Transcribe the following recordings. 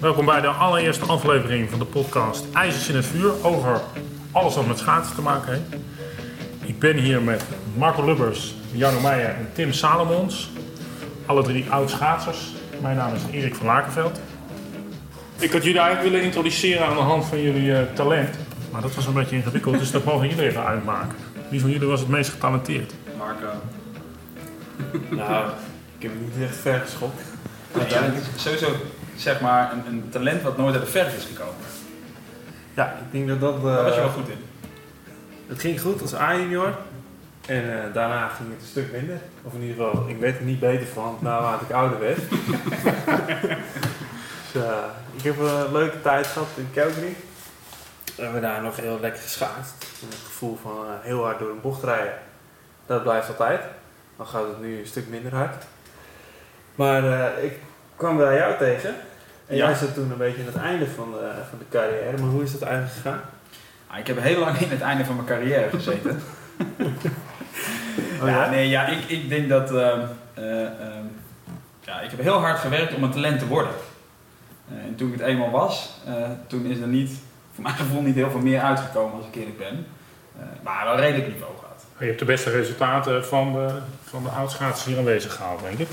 Welkom bij de allereerste aflevering van de podcast IJzers in het Vuur over alles wat met schaatsen te maken heeft. Ik ben hier met Marco Lubbers, Jarno Meijer en Tim Salomons. Alle drie oud schaatsers. Mijn naam is Erik van Lakenveld. Ik had jullie eigenlijk willen introduceren aan de hand van jullie eh, talent. Maar dat was een beetje ingewikkeld, dus dat mogen jullie even uitmaken. Wie van jullie was het meest getalenteerd? Marco. Nou, ik heb het niet echt ver geschopt. Nee, ja, sowieso zeg maar een, een talent wat nooit uit de verf is gekomen. Ja, ik denk dat dat... eh, Daar was je wel goed in. Het ging goed als A-junior. En eh, daarna ging het een stuk minder. Of in ieder geval, ik werd er niet beter van naarmate ik ouder werd. dus eh, ik heb een leuke tijd gehad in Calgary. We hebben daar nog heel lekker geschaatst. Het gevoel van eh, heel hard door een bocht rijden, dat blijft altijd. Dan gaat het nu een stuk minder hard. Maar eh, ik kwam bij jou tegen. En Ja. jij zat toen een beetje aan het einde van de, van de carrière. Maar hoe is dat eigenlijk gegaan? Ah, ik heb heel lang in het einde van mijn carrière gezeten. Oh ja, ja? nee, ja, ik, ik denk dat. ehm, eh, ehm, ja, ik heb heel hard gewerkt om een talent te worden. Eh, en toen ik het eenmaal was, eh, toen is er niet, voor mijn gevoel, niet heel veel meer uitgekomen als ik eerlijk ben. Eh, maar wel redelijk niveau gehad. Je hebt de beste resultaten van de, van de oudschaatsers hier aanwezig gehaald, denk ik.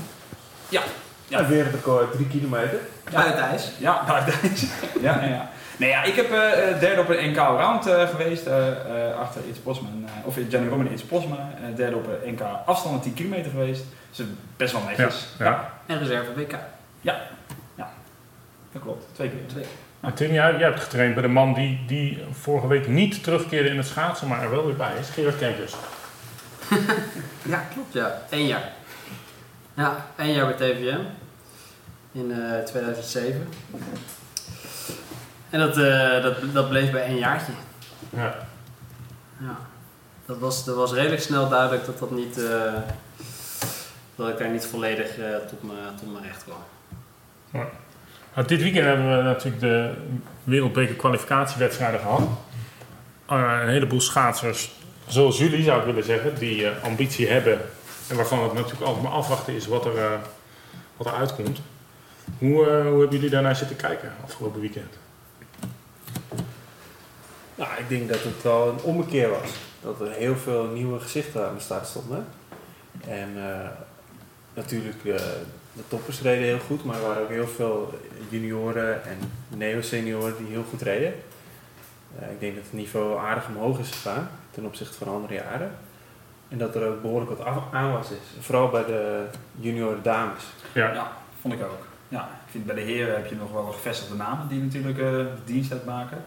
Ja. Ja, wereldrecord 3 kilometer. Buiten ijs. Ja, buiten ijs. ja, ja, ja. Nee, ja, ik heb eh, eh, derde op een NK round eh, geweest, eh, eh, achter Iets Posma, eh, of Johnny Roman en Iets Posma. Eh, derde op een NK afstand 10 kilometer geweest. Dus best wel netjes. Ja. En reserve WK. dat klopt. Twee keer. Twee. En Tim, jij, jij hebt getraind bij de man die, die vorige week niet terugkeerde in het schaatsen, maar er wel weer bij is. Gerard Kenkers. Ja, klopt ja. Eén jaar. Ja, één jaar bij TVM. In eh 2007. En dat, eh, dat, dat bleef bij één jaartje. Ja. Ja. Dat was, dat was redelijk snel duidelijk dat dat niet... eh, dat ik daar niet volledig tot, me, tot mijn recht kwam. Nou, dit weekend hebben we natuurlijk de wereldbeker kwalificatiewedstrijden gehad. Eh, een heleboel schaatsers, zoals jullie zou ik willen zeggen, die ambitie hebben. En waarvan het natuurlijk altijd maar afwachten is wat er, eh, wat er uitkomt. Hoe, eh, hoe hebben jullie daarnaar zitten kijken afgelopen weekend? Nou, ik denk dat het wel een ommekeer was. Dat er heel veel nieuwe gezichten aan de start stonden. En eh, natuurlijk, de toppers reden heel goed, maar er waren ook heel veel junioren en neo-senioren die heel goed reden. Ik denk dat het niveau aardig omhoog is gegaan ten opzichte van andere jaren. En dat er ook behoorlijk wat aanwas is. Vooral bij de junioren dames. Ja, Ja, vond ik ook. Ja, ik vind bij de heren heb je nog wel gevestigde namen die natuurlijk eh, de dienst uitmaken.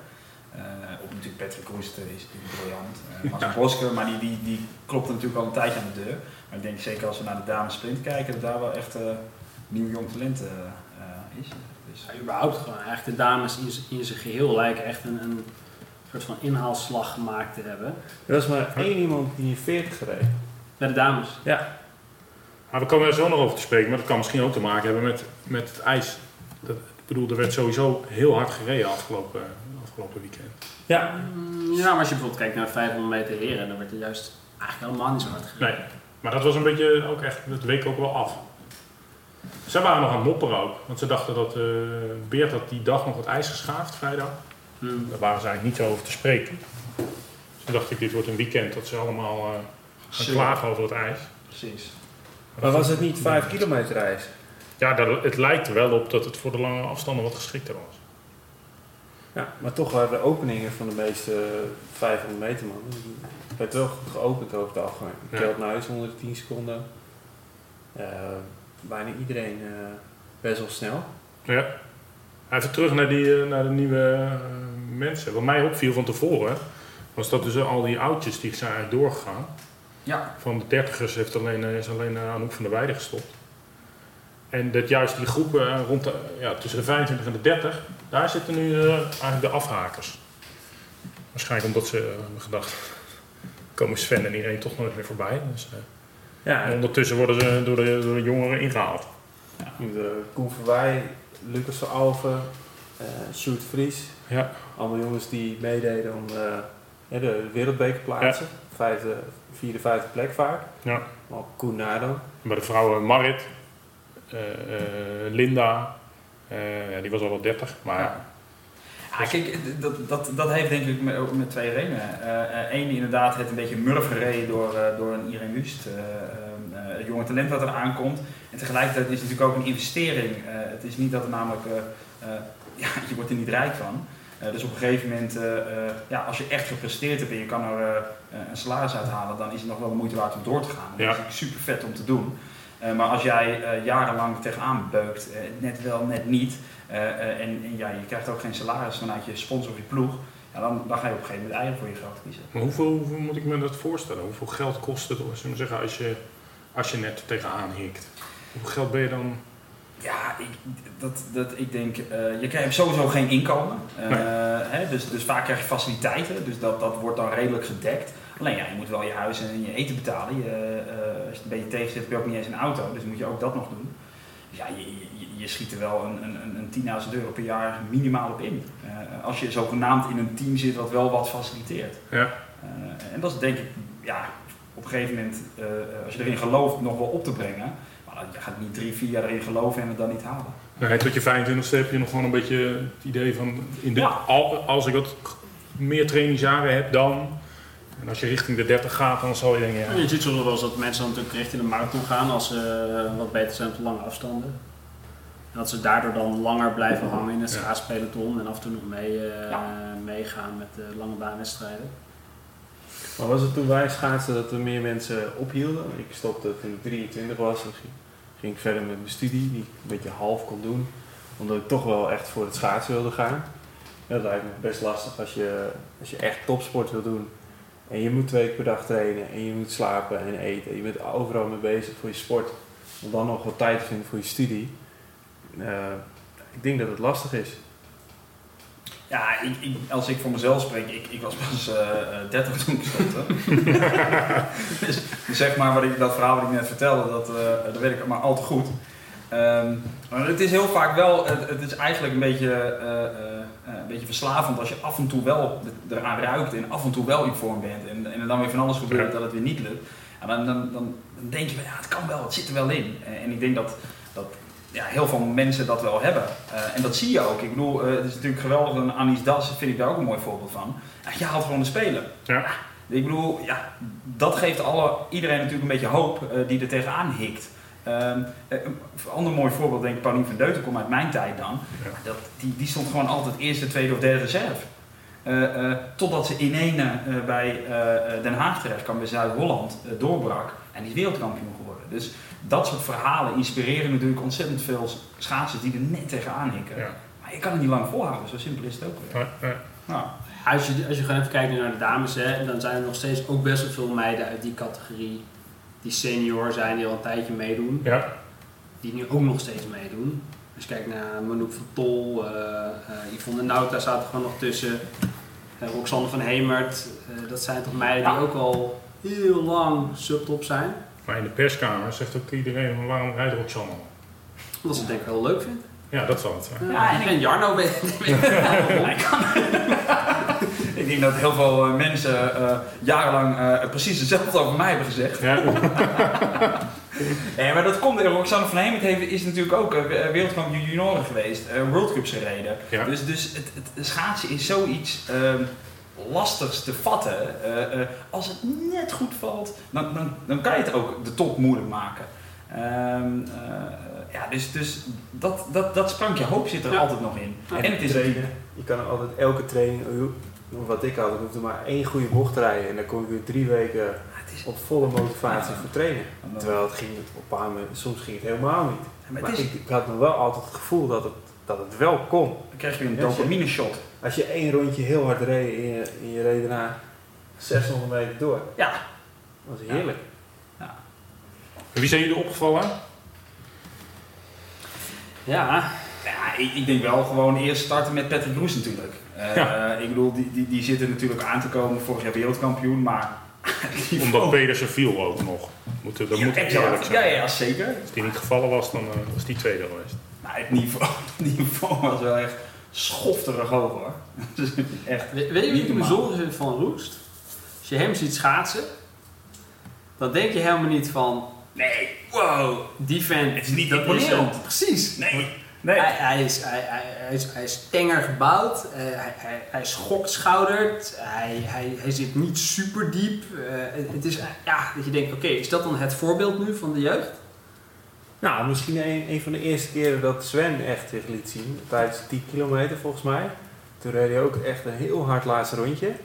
Eh ook natuurlijk Patrick Roest eh, is natuurlijk briljant. Uh, Marcel Ja. Bosker, maar die, die, die klopt natuurlijk al een tijdje aan de deur. Maar ik denk zeker als we naar de dames sprint kijken, dat daar wel echt eh, nieuw jong talent eh, eh, is. Dus, Ja, überhaupt gewoon. Eigenlijk de dames in, in zijn geheel lijken echt een, een soort van inhaalslag gemaakt te hebben. Er was maar één iemand die 40 reed. Bij de dames. Ja, maar we komen er zo nog over te spreken, maar dat kan misschien ook te maken hebben met, met het ijs. Dat, ik bedoel, er werd sowieso heel hard gereden afgelopen, afgelopen weekend. ja Mm, Ja, maar als je bijvoorbeeld kijkt naar de 500 meter heren, dan werd er juist eigenlijk helemaal niet zo hard gereden. Nee, maar dat was een beetje ook echt, het week ook wel af. Zij waren nog aan het mopperen ook, want ze dachten dat eh Beert had die dag nog het ijs geschaafd, vrijdag. Mm. Daar waren ze eigenlijk niet zo over te spreken. Dus toen dacht ik, dit wordt een weekend dat ze allemaal eh gaan klagen over het ijs. Precies. maar was het niet 5 kilometer ijs? Ja, dat, het lijkt er wel op dat het voor de lange afstanden wat geschikter was. Ja, maar toch waren de openingen van de meeste 500 meter man. Het werd wel geopend over het algemeen. Ja. Kelt Nuis onder de 10 seconden. Eh, bijna iedereen eh, best wel snel. Ja. Even terug naar, die, naar de nieuwe mensen. Wat mij opviel van tevoren, was dat dus al die oudjes die zijn eigenlijk doorgegaan. Ja, Van de dertigers heeft alleen, eh, is alleen eh, Anouk van der Weijden gestopt. En dat juist die groepen eh, rond de, ja, tussen de 25 en de 30, daar zitten nu eh, eigenlijk de afhakers. Waarschijnlijk omdat ze hebben gedacht, komen Sven en iedereen toch nooit meer voorbij. Dus, eh, Ja, en ondertussen worden ze door de, door de jongeren ingehaald. de Koen Verwij, Lucas van Alven, eh Sjoerd Vries. Ja. Allemaal jongens die meededen om eh, ja, de wereldbeker plaatsen. Vijfde, vierde, vijfde plek vaak. Ja. Maar Koen dan. Bij de vrouwen Marit, eh, eh, Linda, Eh, ja, die was al wel 30, maar Ja. Ja, kijk, dat, dat, dat heeft denk ik met, ook met twee redenen. Eén, inderdaad, het een beetje murf gereden door, eh, door een Irene Wust. eh, eh, eh, het jonge talent wat er aankomt. En tegelijkertijd is het natuurlijk ook een investering. Eh, het is niet dat er namelijk, ja, je wordt er niet rijk van. Eh, dus op een gegeven moment, eh, eh, ja, als je echt gepresteerd hebt en je kan er een salaris uithalen, dan is het nog wel de moeite waard om door te gaan. Ja. Dat is super vet om te doen. Maar als jij jarenlang tegenaan beukt, net wel, net niet, en, en ja, je krijgt ook geen salaris vanuit je sponsor of je ploeg, ja, dan, dan ga je op een gegeven moment eigen voor je geld kiezen. Maar hoeveel, hoeveel moet ik me dat voorstellen? Hoeveel geld kost het zeggen, als, je, als je net tegenaan hikt? Hoeveel geld ben je dan? Ja, ik, dat, dat, ik denk, eh, je krijgt sowieso geen inkomen. Nee. hè, dus, dus vaak krijg je faciliteiten, dus dat, dat wordt dan redelijk gedekt. Alleen ja, je moet wel je huis en je eten betalen. Je, eh, als je een beetje tegen zit, heb je ook niet eens een auto, dus moet je ook dat nog doen. Dus ja, je, je, je schiet er wel een, een, een- een 10.000 euro per jaar minimaal op in. Als je zogenaamd in een team zit wat wel wat faciliteert. Ja. En dat is denk ik, ja, op een gegeven moment, als je erin gelooft, nog wel op te brengen. Je gaat niet drie, vier jaar erin geloven en het dan niet halen. Nee, tot je 25ste heb je nog gewoon een beetje het idee van, in de, Ja. al, als ik wat meer trainingsjaren heb dan, en als je richting de 30 gaat, dan zal je denken, ja, Je ziet soms wel eens dat mensen natuurlijk richting de marathon gaan als ze eh, wat beter zijn op de lange afstanden. En dat ze daardoor dan langer blijven hangen in het Ja. en af en toe nog mee, eh, Ja. meegaan met de lange baanwedstrijden. Maar was het toen wij schaatsen dat er meer mensen ophielden? Ik stopte toen ik 23 was. en ging- ik verder met mijn studie, die ik een beetje half kon doen. Omdat ik toch wel echt voor het schaatsen wilde gaan. Ja, dat lijkt me best lastig als je, als je echt topsport wil doen. En je moet twee keer per dag trainen en je moet slapen en eten. Je bent overal mee bezig voor je sport. Om dan nog wat tijd te vinden voor je studie. Eh, ik denk dat het lastig is. Ja, ik, ik, als ik voor mezelf spreek, ik, ik was pas eh, eh, 30 toen ik stopte. dus, dus zeg maar wat ik, dat verhaal wat ik net vertelde, dat, eh, dat weet ik maar al te goed. Ehm, maar het is heel vaak wel, het, het is eigenlijk een beetje, eh, eh, eh, een beetje verslavend als je af en toe wel eraan ruikt en af en toe wel in vorm bent. En, en dan weer van alles gebeurt dat het weer niet lukt. En dan, dan, dan, denk je, ja, het kan wel, het zit er wel in. En, ik denk dat ja, heel veel mensen dat wel hebben. Eh, en dat zie je ook. Ik bedoel, eh, het is natuurlijk geweldig. En Anis Das vind ik daar ook een mooi voorbeeld van. Ja, je haalt gewoon de Spelen. Ja. Ik bedoel, ja, dat geeft alle, iedereen natuurlijk een beetje hoop eh, die er tegenaan hikt. Ehm, eh, een ander mooi voorbeeld, denk ik, Paulien van Deuten komt uit mijn tijd dan. Ja. Dat, die, die stond gewoon altijd eerste, tweede of derde reserve. Totdat ze in ene bij Den Haag terecht kwam, bij Zuid-Holland, doorbrak. En die is wereldkampioen geworden. Dus dat soort verhalen inspireren natuurlijk ontzettend veel schaatsers die er net tegenaan hikken. ja. Maar je kan het niet lang volhouden, zo simpel is het ook weer. Ja, ja. Nou, Als je, als je gewoon even kijkt naar de dames, hè, dan zijn er nog steeds ook best wel veel meiden uit die categorie die senior zijn, die al een tijdje meedoen, ja. die nu ook nog steeds meedoen. Als je kijkt naar Manouk van Tol, eh eh, Yvonne Nauta staat er gewoon nog tussen, uh, Roxanne van Hemert, eh, dat zijn toch meiden die ook al heel lang subtop zijn. Maar in de perskamer zegt ook iedereen, van, waarom rijdt Roxanne? Omdat ze het denk ik wel leuk vindt. Ja, dat zal het zijn. Ja, en ik- en Jarno kan- ik denk dat heel veel eh, mensen eh, jarenlang eh, precies hetzelfde over mij hebben gezegd. Ja, Nee, maar dat komt. Roxanne van Hemert heeft, is natuurlijk ook eh, wereldkampioen junioren geweest, eh, World Cups gereden. ja. Dus, dus het, het schaatsen is zoiets ehm, lastigs te vatten. Eh, eh, als het net goed valt, dan, dan, dan kan je het ook de top moeilijk maken. Ehm, eh, ja, dus, dus dat, dat, dat sprankje hoop zit er Ja. altijd nog in. En En het is trainen. Je kan altijd elke training, wat ik had, ik hoefde maar één goede bocht te rijden. En dan kon ik weer drie weken op volle motivatie Ja. voor trainen. Terwijl het ging op een paar soms ging het helemaal niet. maar Maar het is, ik, ik had nog wel altijd het gevoel dat het, dat het wel kon. dan krijg je een dopamine shot. Als je één rondje heel hard reed en je, en je reed daarna 600 meter door, Ja, dat was heerlijk. Wie zijn jullie opgevallen? Ja, Ja, ik, ik denk wel gewoon eerst starten met Patrick Roes natuurlijk. Eh, Ja. ik bedoel, die, die, die zitten natuurlijk aan te komen, vorig jaar wereldkampioen, maar... Omdat Pedersen viel ook nog. Moet, dat ja, moet exact. eerlijk zijn. Ja, ja, zeker. Als die niet gevallen was, dan eh, was die tweede geweest. Het niveau, het niveau was wel echt schofterig hoog hoor. Dus echt. We- Weet je wat normaal. bijzonder van Roest? Als je hem ziet schaatsen, dan denk je helemaal niet van, Nee, wow. die vent... Het is niet dat Precies. Nee. Nee. Hij, hij, is, hij, hij, hij is, hij is tenger gebouwd, eh, hij, hij, hij is schokschouderd, hij, hij, hij zit niet super diep. Eh, het, het is, ja, dat je denkt, oké, is dat dan het voorbeeld nu van de jeugd? Nou, misschien een, een van de eerste keren dat Sven echt zich liet zien. Tijdens de 10 kilometer volgens mij. Toen reed hij ook echt een heel hard laatste rondje. En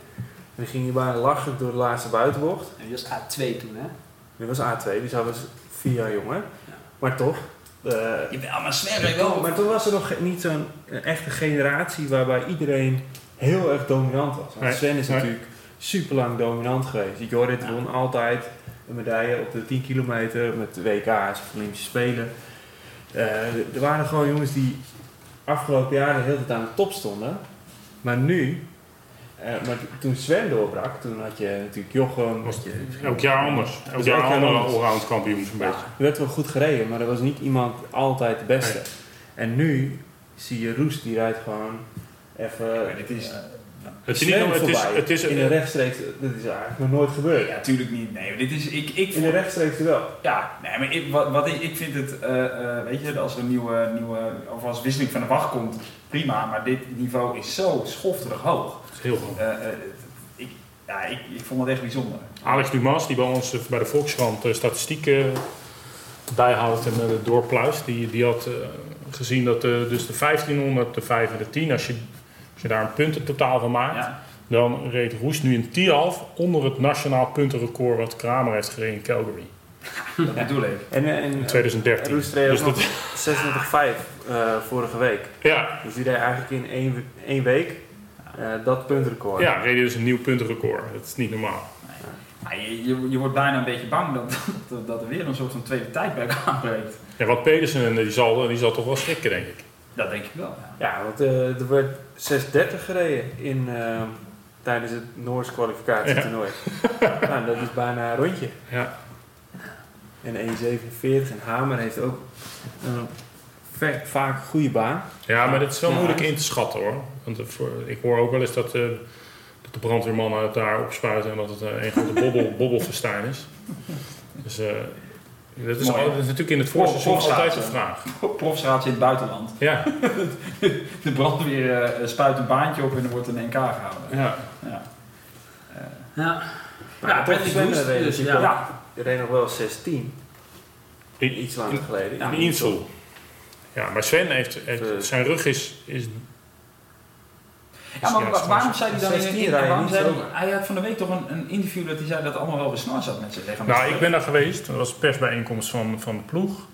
dan ging hij bijna lachend door de laatste buitenbocht. En dat is A2 toen, hè? Dit was A2, dus hij was vier jaar jonger. Maar toch. eh, Jawel, maar Sven wel. maar toen was er nog niet zo'n een echte generatie waarbij iedereen heel erg dominant was. Want Sven is nee. natuurlijk super lang dominant geweest. Jorrit Ja. won altijd een medaille op de 10 kilometer met de WK's of Olympische Spelen. Eh, er waren gewoon jongens die afgelopen jaren de hele tijd aan de top stonden. Maar nu, eh, maar toen Sven doorbrak, toen had je natuurlijk Jochem. Was je- Elk jaar anders. Elk Dus jaar elk een jaar allround kampioen zo'n beetje. Er werd wel goed gereden, maar er was niet iemand altijd de beste. Nee. En nu zie je Roest, die rijdt gewoon even dit is- eh, Het is, niet, het is, voorbij. het is, in een rechtstreeks, dat is eigenlijk nog nooit gebeurd. Ja, natuurlijk niet. Nee, dit is... Ik, ik In een rechtstreeks wel. Ja, nee, maar ik, wat, wat ik, ik vind het, eh, eh, weet je, als er een nieuwe, nieuwe, of als wisseling van de wacht komt, prima, maar dit niveau is zo schofterig hoog. het is heel goed. Eh, eh, ik, ja, ik, ik vond het echt bijzonder. Alex Dumas, die bij ons bij de Volkskrant statistieken bijhoudt en doorpluist, die, die had gezien dat eh, dus de 1500, de 5 en de 10, als je, als je daar een puntentotaal van maakt, Ja, dan reed Roes nu een 10 onder het nationaal puntenrecord wat Kramer heeft gereden in Calgary dat bedoel ik. En, en, in en 2013. Roest reed Dus dat, nog 36,5 eh, vorige week. ja, Dus die reed eigenlijk in één, één week eh, dat puntrecord. ja, reed hij dus een nieuw puntenrecord. Dat is niet normaal. Ja, je, je, je wordt bijna een beetje bang dat, dat, dat er weer een soort van tweede tijdperk aanbreekt. Ja, wat Pedersen, die zal, die zal toch wel schrikken, denk ik. Dat denk ik wel. Ja. Ja, want eh, er werd 6.30 gereden in, eh, tijdens het Noors kwalificatietoernooi. nou, dat is bijna een rondje. Ja. En 1.47 en Hamer heeft ook een ver- vaak goede baan. Ja, maar dat is wel Ja. moeilijk in te schatten hoor. Want eh, voor, ik hoor ook wel eens dat, eh, dat de brandweermannen het daar opspuiten en dat het eh, een grote bobbel, bobbelfestijn is. Dus dat, is al, dat is natuurlijk in het voorseizoen Voor- altijd de vraag. Profschaatsen in het buitenland. Ja, De brandweer eh, spuit een baantje op en er wordt een NK gehouden. ja. Ja. Eh, Ja. Maar Ja, Patrick dus, ja. Die reed nog wel 16, In, iets langer geleden. in Insel. Ja, maar Sven heeft, heeft zijn rug is, is Ja, maar waarom zei hij dan in, 16 in- rijden waarom niet zei hij, had van de week toch een, een interview dat hij zei dat allemaal wel besnor zat met zijn lichaam. Nou, ik ben daar geweest. Dat was een persbijeenkomst van, van de ploeg.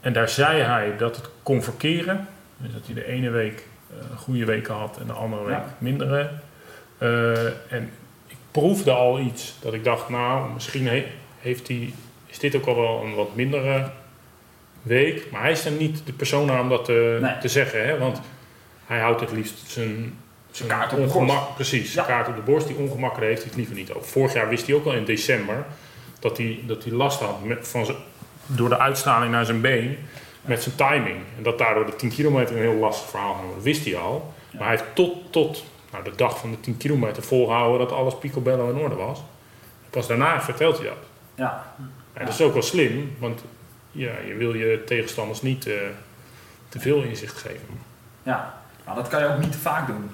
En daar zei hij dat het kon verkeren. Dus dat hij de ene week eh, goede weken had en de andere week Ja. mindere. Eh, en ik proefde al iets dat ik dacht, nou, misschien he- heeft hij, is dit ook al wel een wat mindere week. Maar hij is dan niet de persoon om dat te, Nee. te zeggen. Hè? Want hij houdt het liefst zijn, zijn kaart op de ongemak. Precies, zijn Ja. kaart op de borst. Die ongemakken heeft het liever niet over. Vorig jaar wist hij ook al in december dat hij, dat hij last had met, van zijn, door de uitstraling naar zijn been met zijn timing. En dat daardoor de 10 kilometer een heel lastig verhaal ging. Dat wist hij al. Maar hij heeft tot, tot nou, de dag van de 10 kilometer volgehouden dat alles picobello in orde was. Pas daarna vertelt hij dat. Ja, En dat is ook wel slim, want ja, je wil je tegenstanders niet eh, te veel inzicht geven. ja. Nou, dat kan je ook niet te vaak doen.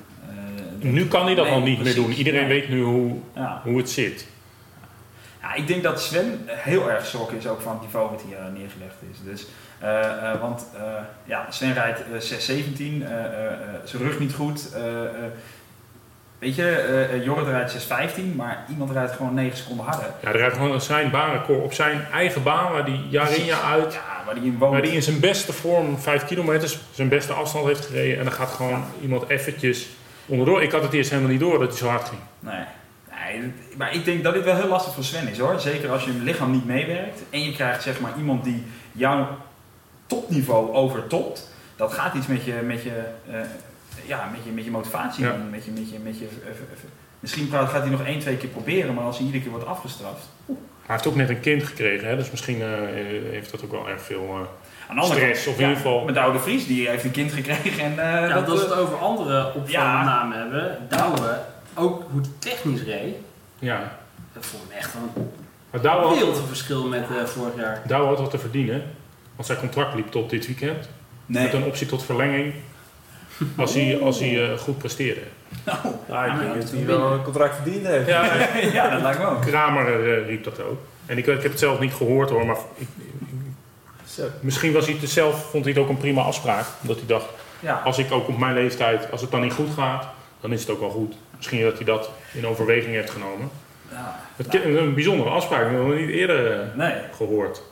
Eh, Nu kan hij dat Nee, al niet precies. meer doen. Iedereen weet nu hoe, Ja. hoe het zit. Ja, ik denk dat Sven heel erg geschrokken is ook van het niveau wat hier eh, neergelegd is. Dus, eh, want eh, ja, Sven rijdt eh, 6.17, eh, eh, eh, zijn rug niet goed. weet je, Jorrit rijdt 6.15, maar iemand rijdt gewoon 9 seconden harder. Ja, hij rijdt gewoon zijn baanrecord op zijn eigen baan, waar hij jaar in jaar uit, Ja, waar die in woont. waar hij in zijn beste vorm 5 kilometer zijn beste afstand heeft gereden. En dan gaat gewoon iemand eventjes onderdoor. Ik had het eerst helemaal niet door dat hij zo hard ging. Nee. nee, maar ik denk dat dit wel heel lastig voor Sven is hoor. Zeker als je lichaam niet meewerkt en je krijgt zeg maar iemand die jouw topniveau overtopt. Dat gaat iets met je, met je, eh, ja, met je, met je motivatie Ja. doen. Met je, met je, met je, eh, eh, misschien gaat hij nog één, twee keer proberen, maar als hij iedere keer wordt afgestraft. Hij heeft ook net een kind gekregen, hè? dus misschien heeft dat ook wel erg veel... Aan de andere Stress, kant, of in ieder geval- Met Douwe de Vries, die heeft een kind gekregen en eh, Ja, want dat, als we het over andere opvallende Ja. namen hebben, Douwe, ook hoe die technisch reed, ja. dat vond ik echt een Maar Douwe had, wereldverschil met eh, vorig jaar. Douwe had wat te verdienen, want zijn contract liep tot dit weekend. Nee. Met een optie tot verlenging. Als hij, als hij eh, goed presteerde. Nou, Nou, ik maar denk dat hij wel een contract verdiend heeft. Ja, ja, dat lijkt me ook. Kramer riep dat ook. En ik, ik heb het zelf niet gehoord hoor, maar ik, Zo. misschien was hij het zelf, vond hij het ook een prima afspraak. Omdat hij dacht, Ja. als ik ook op mijn leeftijd, als het dan niet goed gaat, dan is het ook wel goed. Misschien dat hij dat in overweging heeft genomen. ja. Het is een bijzondere afspraak, ik heb het nog niet eerder eh, Nee. gehoord.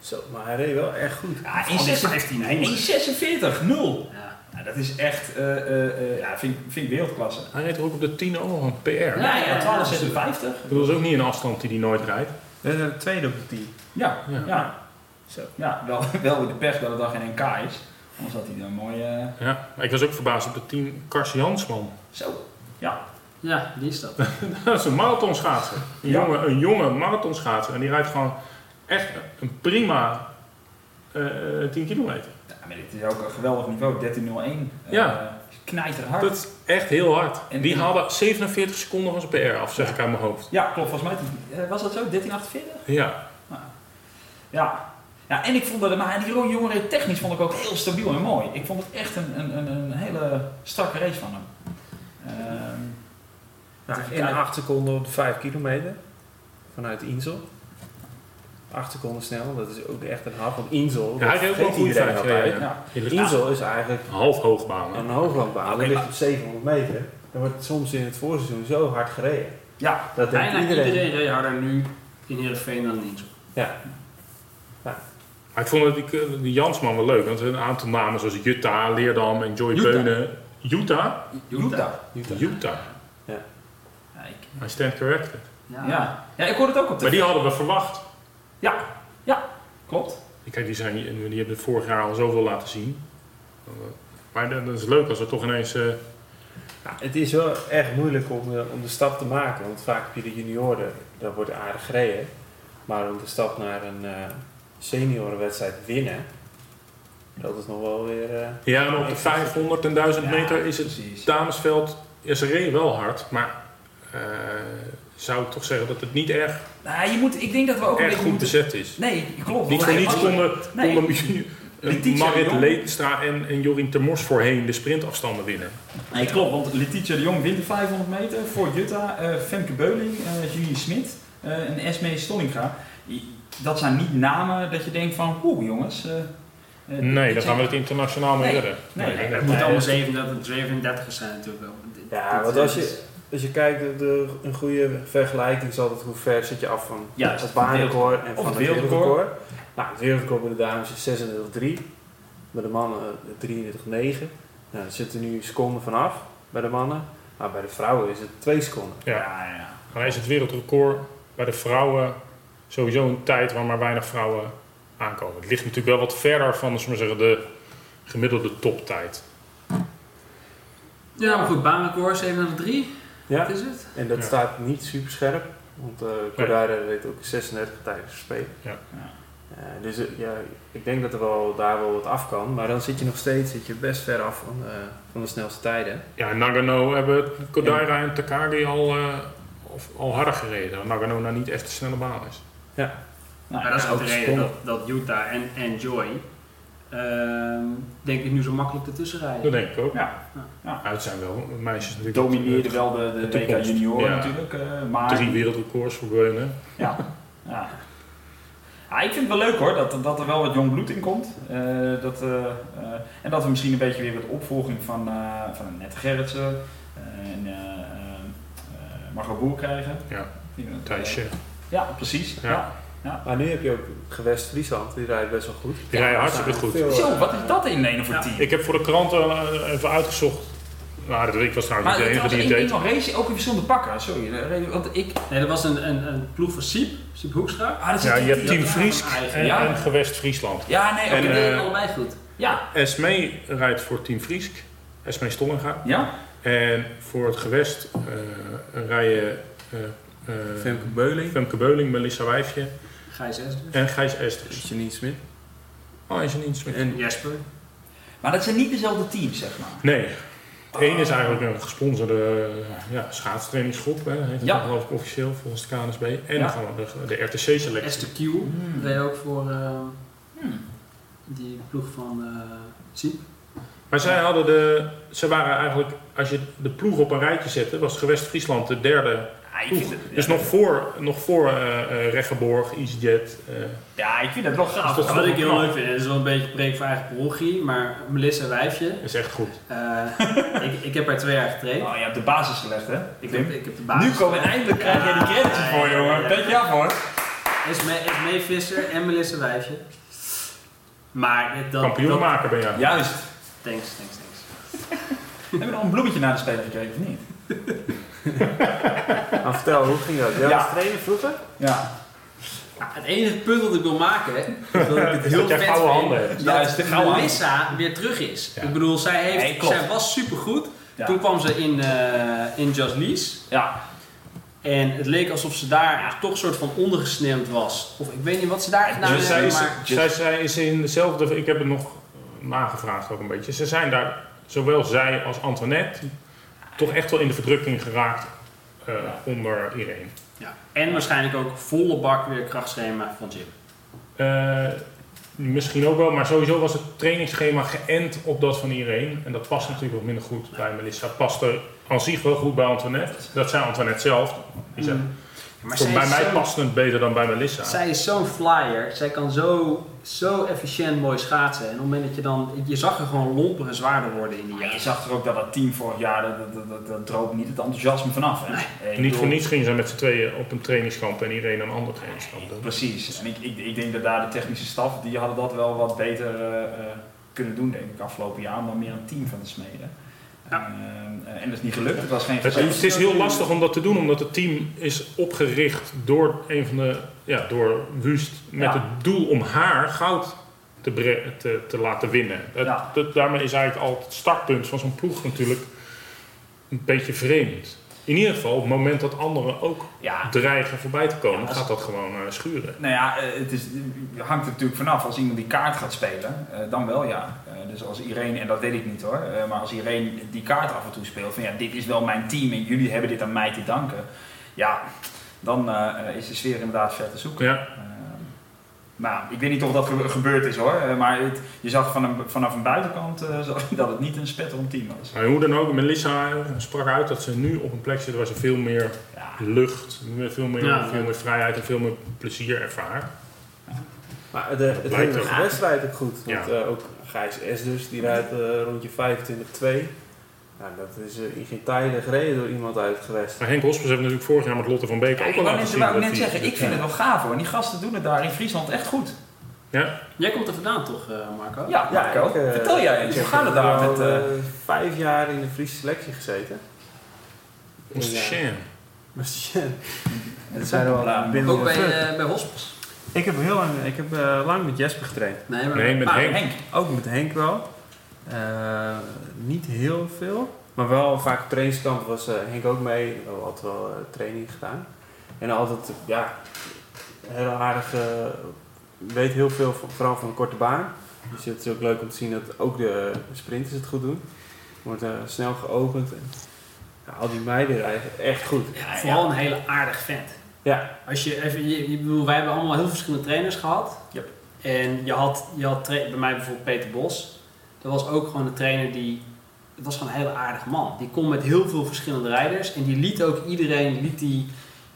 Zo, maar hij reed wel echt goed. Ja, Van die 15 1,46, 0. Ja. Ja, dat is echt, eh, eh, eh, ja, vind, ik- vind ik wereldklasse. Hij reed er ook op de 10 ook nog een PR. Ja, Ja, ja, ja, 12,56. Dat is ook niet een afstand die hij nooit rijdt. We de tweede op de team. Ja, Ja. Ja. Zo. ja wel, wel in de pers dat het dan geen NK is. Anders had hij dan mooi... eh, Ja, maar ik was ook verbaasd op de 10 Kars Jansman. zo. Ja. Ja, die is dat. Dat is een marathonschaatser. Een, Ja. jonge, een jonge marathonschaatser. En die rijdt gewoon echt een prima eh, eh, 10 kilometer. ja, maar dit is ook een geweldig niveau. 13.01. Eh, Ja. Knijterhard. Dat is echt heel hard. En- die haalde 47 seconden van zijn PR af, zeg ik uit mijn hoofd. Ja, klopt. Volgens mij eh, was dat zo. 13.48? Ja, Ja. Ja, en ik vond dat, maar die reed technisch vond ik ook heel stabiel en mooi. Ik vond het echt een, een, een, een hele strakke race van hem. Ehm, Nou, Even in kijken. 8 seconden op de 5 kilometer. Vanuit Insel. 8 seconden snel, dat is ook echt een hap. Want Insel, Ja, hij dat reed ook een iedereen vijf, altijd. ja, Insel is eigenlijk half hoogbaan. een hooglandbaan. Oké, dat ligt op 700 meter. Dan wordt soms in het voorseizoen zo hard gereden. ja, Dat denkt Bijna iedereen. iedereen reed harder nu in Heerenveen dan in Insel. Ja. Maar ik vond het, die, die Jansman wel leuk. Want er zijn een aantal namen zoals Jutta, Leerdam en Joy Utah. Beunen. Utah? Utah. Utah. Utah. Ja, ik, I stand corrected. Ja. ja. ja, ik hoorde het ook op de Maar die hadden we verwacht. Ja, ja, klopt. Kijk, die, zijn, die hebben het vorig jaar al zoveel laten zien. Maar dat is leuk als er toch ineens... eh, Ja, het is wel echt moeilijk om, eh, om de stap te maken. Want vaak heb je de junioren, daar wordt aardig gereden. Maar om de stap naar een eh seniorenwedstrijd winnen, dat is nog wel weer... eh, ja, en op de 500 en 1000 Ja, meter is het precies. damesveld... Ja, ze reden wel hard, maar... eh, zou ik toch zeggen dat het niet erg, Nou, je moet, ik denk dat we ook een erg beetje goed moeten... bezet is. Nee, klopt. Niet voor niets konden, Nee. konden eh, Marit. Leenstra en, en Jorien Termors voorheen de sprintafstanden winnen. Nee, klopt, want Letitia de Jong wint de 500 meter voor Jutta, eh Femke Beuling, Julie Smit eh, en Esme Stollinga. Dat zijn niet namen dat je denkt van, oeh jongens. eh, eh, Nee, daar zijn- gaan we het internationaal mee Nee. redden. Nee, Nee. Het moet allemaal 37, 37 zijn natuurlijk wel. Ja, want als je, als je kijkt, de, de- een goede vergelijking is altijd hoe ver zit je af van Juist, het baanrecord en van het wereldrecord. Nou, het wereldrecord bij de dames is 36,3. Bij de mannen eh, 33,9. Nou, er zitten nu seconden vanaf bij de mannen. Maar bij de vrouwen is het 2 seconden. Ja. Ja, ja. Dan is het wereldrecord bij de vrouwen sowieso een tijd waar maar weinig vrouwen aankomen. Het ligt natuurlijk wel wat verder van zullen we zeggen, de gemiddelde toptijd. Ja, maar goed, baanrecord 37, Ja, wat is het? en dat Ja. staat niet super scherp. Want eh Cordaira weet ook 36 tijdens verspelen. Ja. Ja. Eh, dus eh, ja, ik denk dat er wel, daar wel wat af kan. Maar dan zit je nog steeds zit je best ver af van, eh, van de snelste tijden. Ja, in Nagano hebben Kodaira en Takagi al, eh, of, al harder gereden. Omdat Nagano nou niet echt een snelle baan is. Nou, maar dat is ja, ook de reden dat, dat Utah en, en Joy, ehm, denk ik, nu zo makkelijk ertussen Dat rijden. denk ik ook. Ja. Maar het zijn wel meisjes natuurlijk. domineerde wel de, de de WK Ja. natuurlijk. eh, maar Drie wereldrecords voor Beunen. Ja. ja. Ja, ik vind het wel leuk hoor, dat, dat er wel wat jong bloed in komt. Eh, dat, eh, eh, en dat we misschien een beetje weer wat opvolging van, eh van Nette Gerritsen eh, en eh eh, Margot Boer krijgen. Ja. Thijsje. Ja, precies. Ja. Ja. Maar nu heb je ook gewest Friesland, die rijdt best wel goed. Die rijden hartstikke goed. veel, Zo, eh, wat is dat in een voor Ja. team? Ik heb voor de kranten eh, even uitgezocht. Nou, dat ik was trouwens maar niet de enige was die het deed. nog, race ook in verschillende pakken. Sorry, reden- want ik... Nee, dat was een, een, een ploeg van Siep, Siep Hoekstra. Ah, dat Ja, je hebt Team Fries en, ja. en Gewest Friesland. Ja, nee, oké. En, Die eh, deden allebei goed. ja, Esme rijdt voor Team Friesk. Esme Stollinga. ja. En voor het gewest eh rijden eh, eh, Femke Beuling, Femke Beuling, Melissa Wijfje Gijs Esters. en Gijs Esters. Janine Smit. Oh, niet Smit? En Jesper. Maar dat zijn niet dezelfde teams, zeg maar. Nee. Het ene is eigenlijk een gesponsorde eh, ja, schaatstrainingsgroep, hè, heet het Ja. geloof ik officieel volgens de KNSB. En Ja. dan gaan we de, de RTC-selectie. Esther Q. Deed ook voor... eh, Hmm. Die ploeg van eh Siep. Maar zij hadden de, ze waren eigenlijk, als je de ploeg op een rijtje zette, was gewest Friesland de derde ik ploeg. vind het, Dus ja, nog voor, nog voor eh eh, Reggeborg, EasyJet. eh ja, ik vind het wel gaaf. dat Wat ik heel leuk vind, het is wel een beetje preek voor eigen parochie, maar Melissa Wijfje, is echt goed. eh, ik, ik heb haar twee jaar getraind. Oh, je hebt de basis gelegd, hè? Ik heb, ik heb de basis. Nu komen eindelijk krijg jij die credits voor, jongen. ja. Petje af, hoor. Esmee, Esmee Visser en Melissa Wijfje. Maar dat... Kampioenmaker ben jij. Juist. Thanks, thanks, thanks. Hebben we nog een bloemetje naar de speler gekregen, of niet? Maar vertel, hoe ging dat? Jij Ja. was trainer vroeger? Ja. Ja, het enige punt dat ik wil maken, is dat ik het Is heel dat vet vind, handen hebt. Dat gouden Melissa weer terug is. Ja. Ik bedoel, zij, heeft, Nee, zij was supergoed. Ja. Toen kwam ze in, eh in Just Lease. Ja. En het leek alsof ze daar toch een soort van ondergesneeuwd was. Of ik weet niet wat ze daar gedaan Dus zij, hebben, is, maar... zij, zij is in dezelfde, ik heb het nog nagevraagd ook een beetje. Ze zijn daar, zowel zij als Antoinette, toch echt wel in de verdrukking geraakt eh, onder Irene. Ja. En waarschijnlijk ook volle bak weer krachtschema van Jim. Eh, misschien ook wel, maar sowieso was het trainingsschema geënt op dat van Irene. En dat past natuurlijk wat minder goed bij Melissa. Het paste aan zich wel goed bij Antoinette. Dat zei Antoinette zelf. Die zei, Mm. Maar bij mij zo- past het beter dan bij Melissa. Zij is zo'n flyer. Zij kan zo, zo efficiënt mooi schaatsen. En op het moment dat je dan... Je zag er gewoon lomper en zwaarder worden in die Maar je zag er ook dat dat team vorig jaar, dat, dat, dat, dat droop niet het enthousiasme vanaf. Hè? Ik Niet voor niets gingen ze met z'n tweeën op een trainingskamp en Irene een ander trainingskamp doen. Precies. En ik, ik, ik denk dat daar de technische staf, die hadden dat wel wat beter eh, eh, kunnen doen, denk ik, afgelopen jaar. Om dan meer een team van te smeden. Ja. Eh, en dat is niet gelukt. Het was geen Het, het is heel lastig om dat te doen, omdat het team is opgericht door een van de, ja, door Wust met Ja. het doel om haar goud te, bre- te, te laten winnen. Ja. dat, daarmee is eigenlijk al het startpunt van zo'n ploeg natuurlijk een beetje vreemd. In ieder geval, op het moment dat anderen ook Ja, dreigen voorbij te komen, Ja, als- gaat dat gewoon eh, schuren. Nou ja, eh, het, is, het hangt er natuurlijk vanaf. Als iemand die kaart gaat spelen, eh, dan wel ja. Dus als iedereen, en dat weet ik niet hoor, maar als iedereen die kaart af en toe speelt, van ja, dit is wel mijn team en jullie hebben dit aan mij te danken. Ja, dan is de sfeer inderdaad ver te zoeken. Ja, Eh, maar ik weet niet of dat gebe- gebeurd is hoor. Eh, maar het- je zag van een, vanaf een buitenkant eh, zo- dat het niet een spetterend team was. maar hoe dan ook, Melissa sprak uit dat ze nu op een plek zit waar ze veel meer Ja, lucht, veel meer, Ja. veel meer vrijheid en veel meer plezier ervaart. Maar de, het hele ook. goed. Want Ja. eh, ook Gijs S dus, die rijdt eh, rondje 25-2. Nou, dat is eh, in geen tijden gereden door iemand uit het gewest. Maar Henk Hospers heeft natuurlijk vorig jaar met Lotte van Beek Ja, ook ik al wou laten zien wou dat net zeggen, ik vind het wel gaaf hoor. Die gasten doen het daar in Friesland echt goed. Ja, Jij komt er vandaan toch, eh, Marco? Ja, Marco, ik, eh, vertel jij ik eens. Hoe heb gaat het daar met... eh, eh, vijf jaar in de Friese selectie gezeten. Ja. Maar shit. het zijn er wel binnen. Ook bij, eh bij Hospes? Ik heb heel lang, ik heb, eh, lang met Jesper getraind. Nee, maar Nee, met Maar Henk. Henk, Ook met Henk wel. Eh, niet heel veel. Maar wel vaak trainingskamp was eh, Henk ook mee. We altijd wel eh, training gedaan. En altijd, ja, heel aardig. weet heel veel, van, vooral van korte baan. Dus het is ook leuk om te zien dat ook de sprinters het goed doen. Wordt snel geopend. En, ja, al die meiden rijden echt goed. Ja, vooral een hele aardig vent. Ja, Als je even, je, je bedoel, wij hebben allemaal heel verschillende trainers gehad. Yep. En je had, je had bij mij bijvoorbeeld Peter Bos. Dat was ook gewoon een trainer die, het was gewoon een hele aardige man. Die kon met heel veel verschillende rijders en die liet ook iedereen, liet die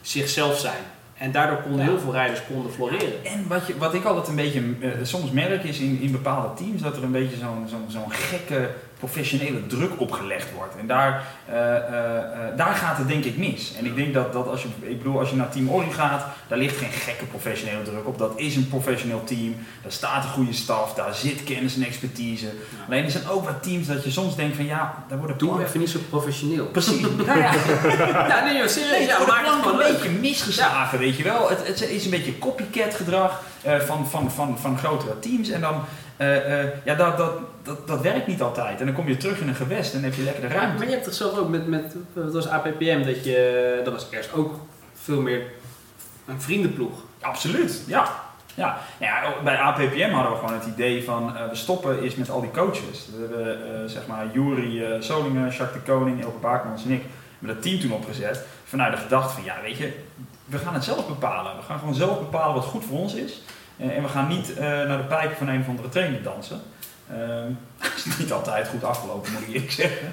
zichzelf zijn. En daardoor konden heel veel rijders konden floreren. En wat, je, wat ik altijd een beetje eh, soms merk is in, in bepaalde teams dat er een beetje zo'n zo'n zo'n gekke professionele druk opgelegd wordt. En daar, eh, eh, eh, daar gaat het denk ik mis. En ik denk dat, dat als je, ik bedoel, als je naar Team Ori gaat, daar ligt geen gekke professionele druk op. Dat is een professioneel team, daar staat een goede staf, daar zit kennis en expertise. Alleen er zijn ook wat teams dat je soms denkt van ja, daar worden Doe even niet zo professioneel. Precies. Nou ja, Ja, nee, joh, serieus. Nee, ja, het een beetje misgeslagen, weet je wel. Het, het is een beetje copycat gedrag van, van, van, van grotere teams. En dan, eh, eh, ja, dat, dat, dat, dat werkt niet altijd. En dan kom je terug in een gewest en heb je lekker de ruimte. maar je hebt toch zelf ook met, met wat was APPM, dat je, dat was eerst ook veel meer een vriendenploeg. Absoluut, ja. Ja. Nou ja, bij APPM hadden we gewoon het idee van eh, we stoppen is met al die coaches. We hebben eh, zeg maar Juri eh, Solingen, Jacques de Koning, Elke Baakmans en ik hebben dat team toen opgezet. Vanuit de gedachte van ja weet je, we gaan het zelf bepalen. We gaan gewoon zelf bepalen wat goed voor ons is. Eh, en we gaan niet eh, naar de pijpen van een of andere trainer dansen. Ehm, Dat is niet altijd goed afgelopen, moet ik eerlijk zeggen.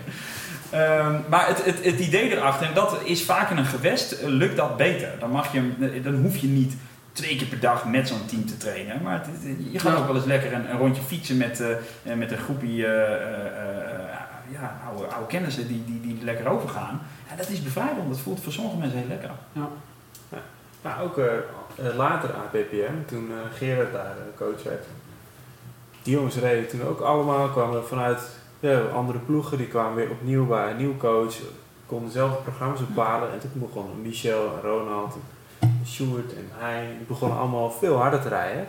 Ehm, maar het, het, het idee erachter, en dat is vaak in een gewest, eh, lukt dat beter. Dan, mag je, dan hoef je niet twee keer per dag met zo'n team te trainen. Maar het- je gaat Ja. ook wel eens lekker een, een rondje fietsen met, met een groepje ja, oude, oude kennissen die, die, die lekker overgaan. Ja, dat is bevrijdend. Dat voelt voor sommige mensen heel lekker. Maar ook eh, eh, later APPM, toen eh, Gerard daar coach werd. Die jongens reden toen ook allemaal, kwamen vanuit ja, andere ploegen, die kwamen weer opnieuw bij een nieuw coach, konden zelf programma's bepalen. En toen begonnen Michel en Ronald, en Sjoerd en hij, die begonnen allemaal veel harder te rijden.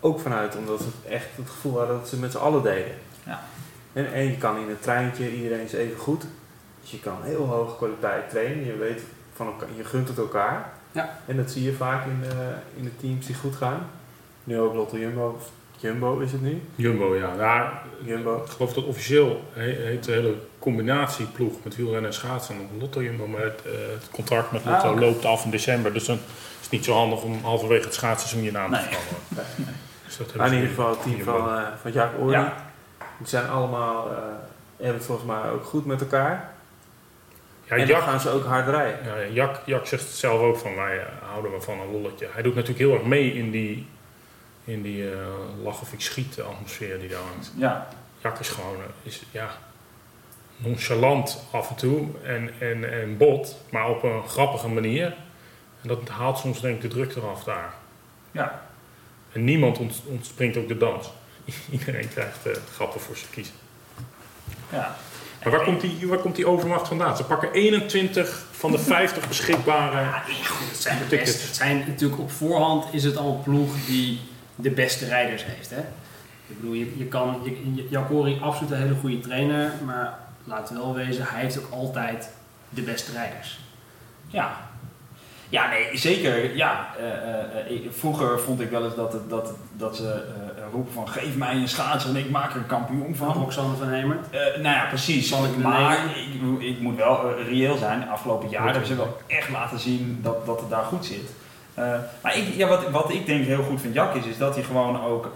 Ook vanuit omdat ze echt het gevoel hadden dat ze met z'n allen deden. Ja. En, en je kan in het treintje, iedereen is even goed. Dus je kan heel hoge kwaliteit trainen. Je weet van elkaar, je gunt het elkaar. Ja. En dat zie je vaak in de, in de teams die goed gaan. Nu ook Lotto Jumbo. of Jumbo is het nu. Jumbo, ja. ja Jumbo. ik geloof dat officieel he- heet de hele combinatieploeg met wielrennen en schaatsen nog Lotto Jumbo. Maar het, eh, het contract met Lotto Ah, loopt af in december. Dus dan is het niet zo handig om halverwege het schaatsseizoen je naam te Nee. veranderen. Dus dat in ieder geval het team Jumbo. van, eh van Jack Ory. Ja. Die zijn allemaal, eh, hebben het volgens mij ook goed met elkaar. Ja, en Jack, dan gaan ze ook hard rijden. ja, Jack, Jack zegt het zelf ook van wij eh, houden we van een lolletje. Hij doet natuurlijk heel erg mee in die, in die eh, lach of ik schiet atmosfeer die daar hangt. Ja, Jack is gewoon eh, is, ja, nonchalant af en toe en, en, en bot, maar op een grappige manier. En dat haalt soms denk ik de druk eraf daar. ja. En niemand ont, ontspringt ook de dans. Iedereen krijgt grappen voor zijn kiezen. ja. Maar waar komt, die, waar komt die overmacht vandaan? Ze pakken 21 van de 50 beschikbare. Ja, nee, goed, het zijn, de Tickets. beste, het zijn natuurlijk op voorhand is het al een ploeg die de beste rijders heeft. Hè? Ik bedoel, je, je kan, je, Jacori absoluut een hele goede trainer, maar laat wel wezen, hij heeft ook altijd de beste rijders. Ja. Ja, nee, zeker. Ja, eh, eh, eh, vroeger vond ik wel eens dat, het, dat, dat ze van geef mij een schaatser en ik maak er een kampioen Van. Roxanne van Hemert. Eh, nou ja, precies. Maar ik, ik moet wel eh, reëel zijn. De afgelopen jaren hebben ze wel echt laten zien dat, dat het daar goed zit. Eh, maar ik, ja, wat, wat ik denk heel goed van Jack is, is dat hij gewoon ook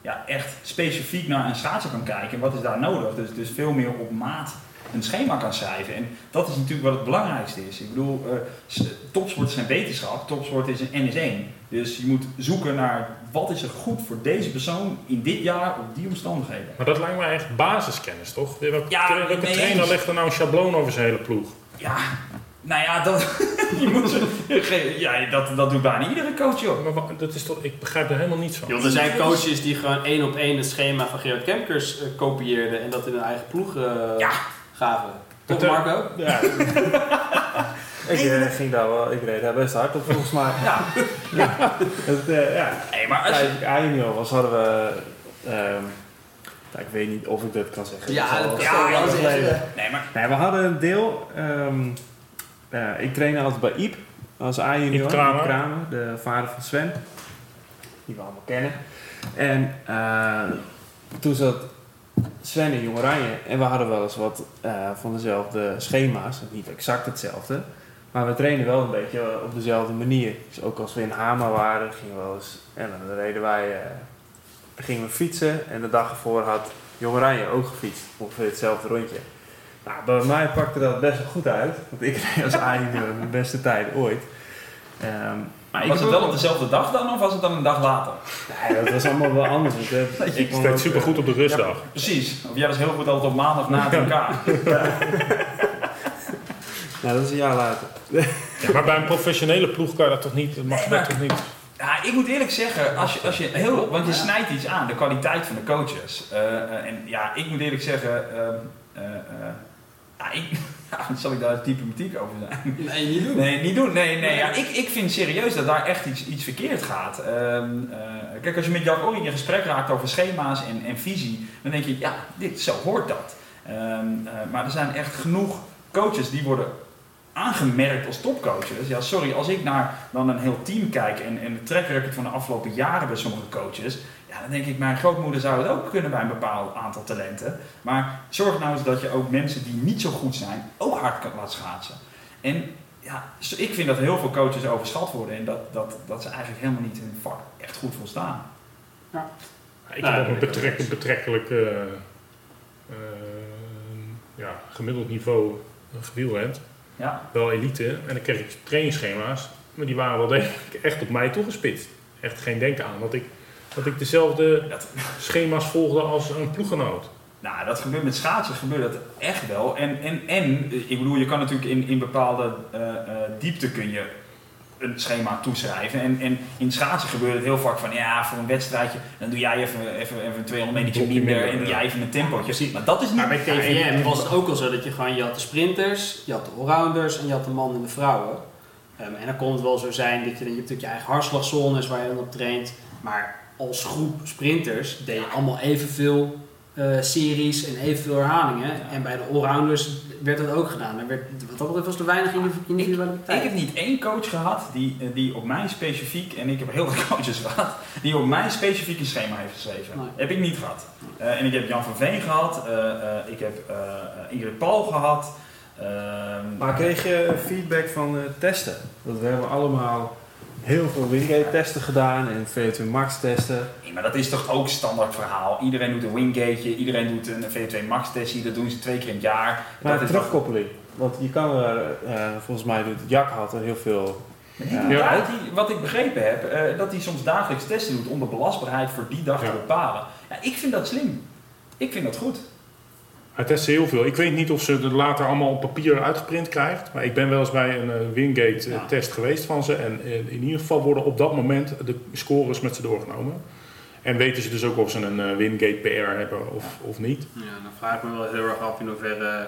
ja, echt specifiek naar een schaatser kan kijken. En wat is daar nodig? Dus, dus veel meer op maat een schema kan schrijven. En dat is natuurlijk wat het belangrijkste is. Ik bedoel, eh, topsport is geen wetenschap, topsport is een NS1. Dus je moet zoeken naar wat is er goed voor deze persoon in dit jaar op die omstandigheden. Maar dat lijkt mij echt basiskennis, toch? Welke, Ja, welke trainer eens. legt er nou een schabloon over zijn hele ploeg? Ja, nou ja, dat, je moet, ja, dat, dat doet bijna iedere coach joh. Maar dat is toch, ik begrijp er helemaal niets van. Joh, er zijn coaches die gewoon één op één het schema van Gerard Kemkers eh, kopieerden en dat in hun eigen ploeg eh, Ja. Gaven. Toch eh, Marco? Ja. ik eh, ging daar wel, ik reed daar best hard op volgens mij. Ja, Het, eh, ja. nee, maar als je, A-junior was, hadden we... ehm, ik weet niet of ik dat kan zeggen. Ja, dat kan wel zeggen. nee, maar Nee, we hadden een deel. ehm, eh, ik trainde altijd bij Iep als A-junior. Iep Kramer. Iep de vader van Sven. Die we allemaal kennen. En eh, toen zat Sven in Jong Oranje. En we hadden wel eens wat eh, van dezelfde schema's. Niet exact hetzelfde. Maar we trainen wel een beetje op dezelfde manier. Dus ook als we in Hama waren, gingen we wel eens... En dan reden wij... eh, gingen we fietsen. En de dag ervoor had Jong Oranje ook gefietst. Ongeveer hetzelfde rondje. Nou, bij mij pakte dat best wel goed uit. Want ik reed als A-junior mijn beste tijd ooit. Ehm, maar ik was het wel op dezelfde dag dan of was het dan een dag later? Nee, dat was allemaal wel anders. eh, Ik ook, super eh, goed op de rustdag. Precies. Of jij was heel goed altijd op maandag na het elkaar. Nou, dat is een jaar later. Ja, maar bij een professionele ploeg kan je dat toch niet? Mag je dat toch niet? Ja, ik moet eerlijk zeggen, als je, als je heel, want je snijdt iets aan, de kwaliteit van de coaches. Eh, eh, en ja, ik moet eerlijk zeggen, ehm, eh, ja, ik, ja, zal ik daar diplomatiek over zijn? Nee, niet doen. Nee, niet doen. Nee, nee. Ja, ik, ik vind serieus dat daar echt iets, iets verkeerd gaat. Ehm, eh, kijk, als je met Jack Orie in gesprek raakt over schema's en, en visie, dan denk je, ja, dit, zo hoort dat. Ehm, eh, maar er zijn echt genoeg coaches die worden aangemerkt als topcoaches. Ja, sorry, als ik naar dan een heel team kijk en, en de track record van de afgelopen jaren bij sommige coaches, ja, dan denk ik, mijn grootmoeder zou het ook kunnen bij een bepaald aantal talenten. Maar zorg nou eens dat je ook mensen die niet zo goed zijn, ook hard kan laten schaatsen. En ja, ik vind dat heel veel coaches overschat worden en dat, dat, dat ze eigenlijk helemaal niet hun vak echt goed volstaan. Ik Nou, heb op een betrek, betrekkelijk eh, eh, ja, gemiddeld niveau gewielrend. Ja, Wel elite. En dan kreeg ik trainingsschema's. Maar die waren wel degelijk echt op mij toegespitst. Echt geen denken aan dat ik, dat ik dezelfde dat, schema's volgde als een ploeggenoot. nou, dat gebeurt met schaatsen gebeurt dat echt wel. En, en, en ik bedoel, je kan natuurlijk in, in bepaalde eh, eh, diepte kun je een schema toeschrijven. En, en in schaatsen gebeurt het heel vaak van ja, voor een wedstrijdje, dan doe jij even, even, even een 200 meter minder minder, en doe ja. jij even een tempootje. Maar dat is niet. Maar bij Ja, TVM en- was het ook al zo dat je gewoon, je had de sprinters, je had de allrounders en je had de mannen en de vrouwen. Ehm, en dan kon het wel zo zijn dat je, je hebt natuurlijk je eigen hartslagzones waar je dan op traint. Maar als groep sprinters deed je allemaal evenveel eh series en evenveel herhalingen. En bij de allrounders werd dat ook gedaan. Er werd, wat dat betreft was er weinig individu- Ik individualiteit. heb niet één coach gehad die, eh, die op mij specifiek, en ik heb heel veel coaches gehad, die op mij specifiek een schema heeft geschreven. Nee. Heb ik niet gehad. Eh, en ik heb Jan van Veen gehad, eh, eh, ik heb Ingrid Paul gehad. ehm, Maar kreeg je feedback van eh, testen? Want we hebben allemaal heel veel Wingate testen gedaan en VO2 Max testen. Nee, maar dat is toch ook standaard verhaal. Iedereen doet een wingateje, iedereen doet een V2 max testie, dat doen ze twee keer in het jaar. Maar dat is terugkoppeling. Want je kan er, eh, volgens mij doet Jack had er heel veel. Maar Ja. wat ik begrepen heb, eh, dat hij soms dagelijks testen doet om de belastbaarheid voor die dag Ja. te bepalen. Ja, ik vind dat slim. Ik vind dat goed. Hij testen heel veel. Ik weet niet of ze het later allemaal op papier uitgeprint krijgt. Maar ik ben wel eens bij een eh, Wingate eh, Ja. geweest van ze. En eh, in ieder geval worden op dat moment de scores met ze doorgenomen. En weten ze dus ook of ze een eh, Wingate PR hebben of, of niet. Ja, dan vraag ik me wel heel erg af in hoeverre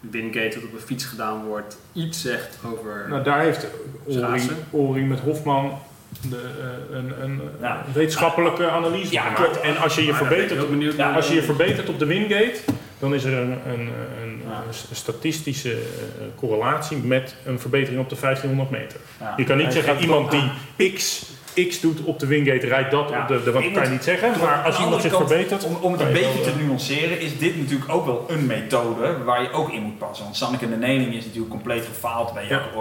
Wingate dat op een fiets gedaan wordt iets zegt over... Nou, daar heeft Ori, Schaatsen. Ori met Hofman de, eh, een, een Ja. wetenschappelijke analyse Ja. En als je je verbetert Ja, Als je je verbetert op de Wingate, dan is er een, een, een, Ja. een statistische eh, correlatie met een verbetering op de 1500 meter. Ja. Je kan niet zeggen, iemand die X, X doet op de Wingate, rijdt dat Ja. op de, de wat kan je niet zeggen. Maar als iemand zich kant, verbetert, Om, om het een je beetje wel, te eh, nuanceren, is dit natuurlijk ook wel een methode waar je ook in moet passen. Want Sanneke de Nening is natuurlijk compleet gefaald bij Jack. Eh,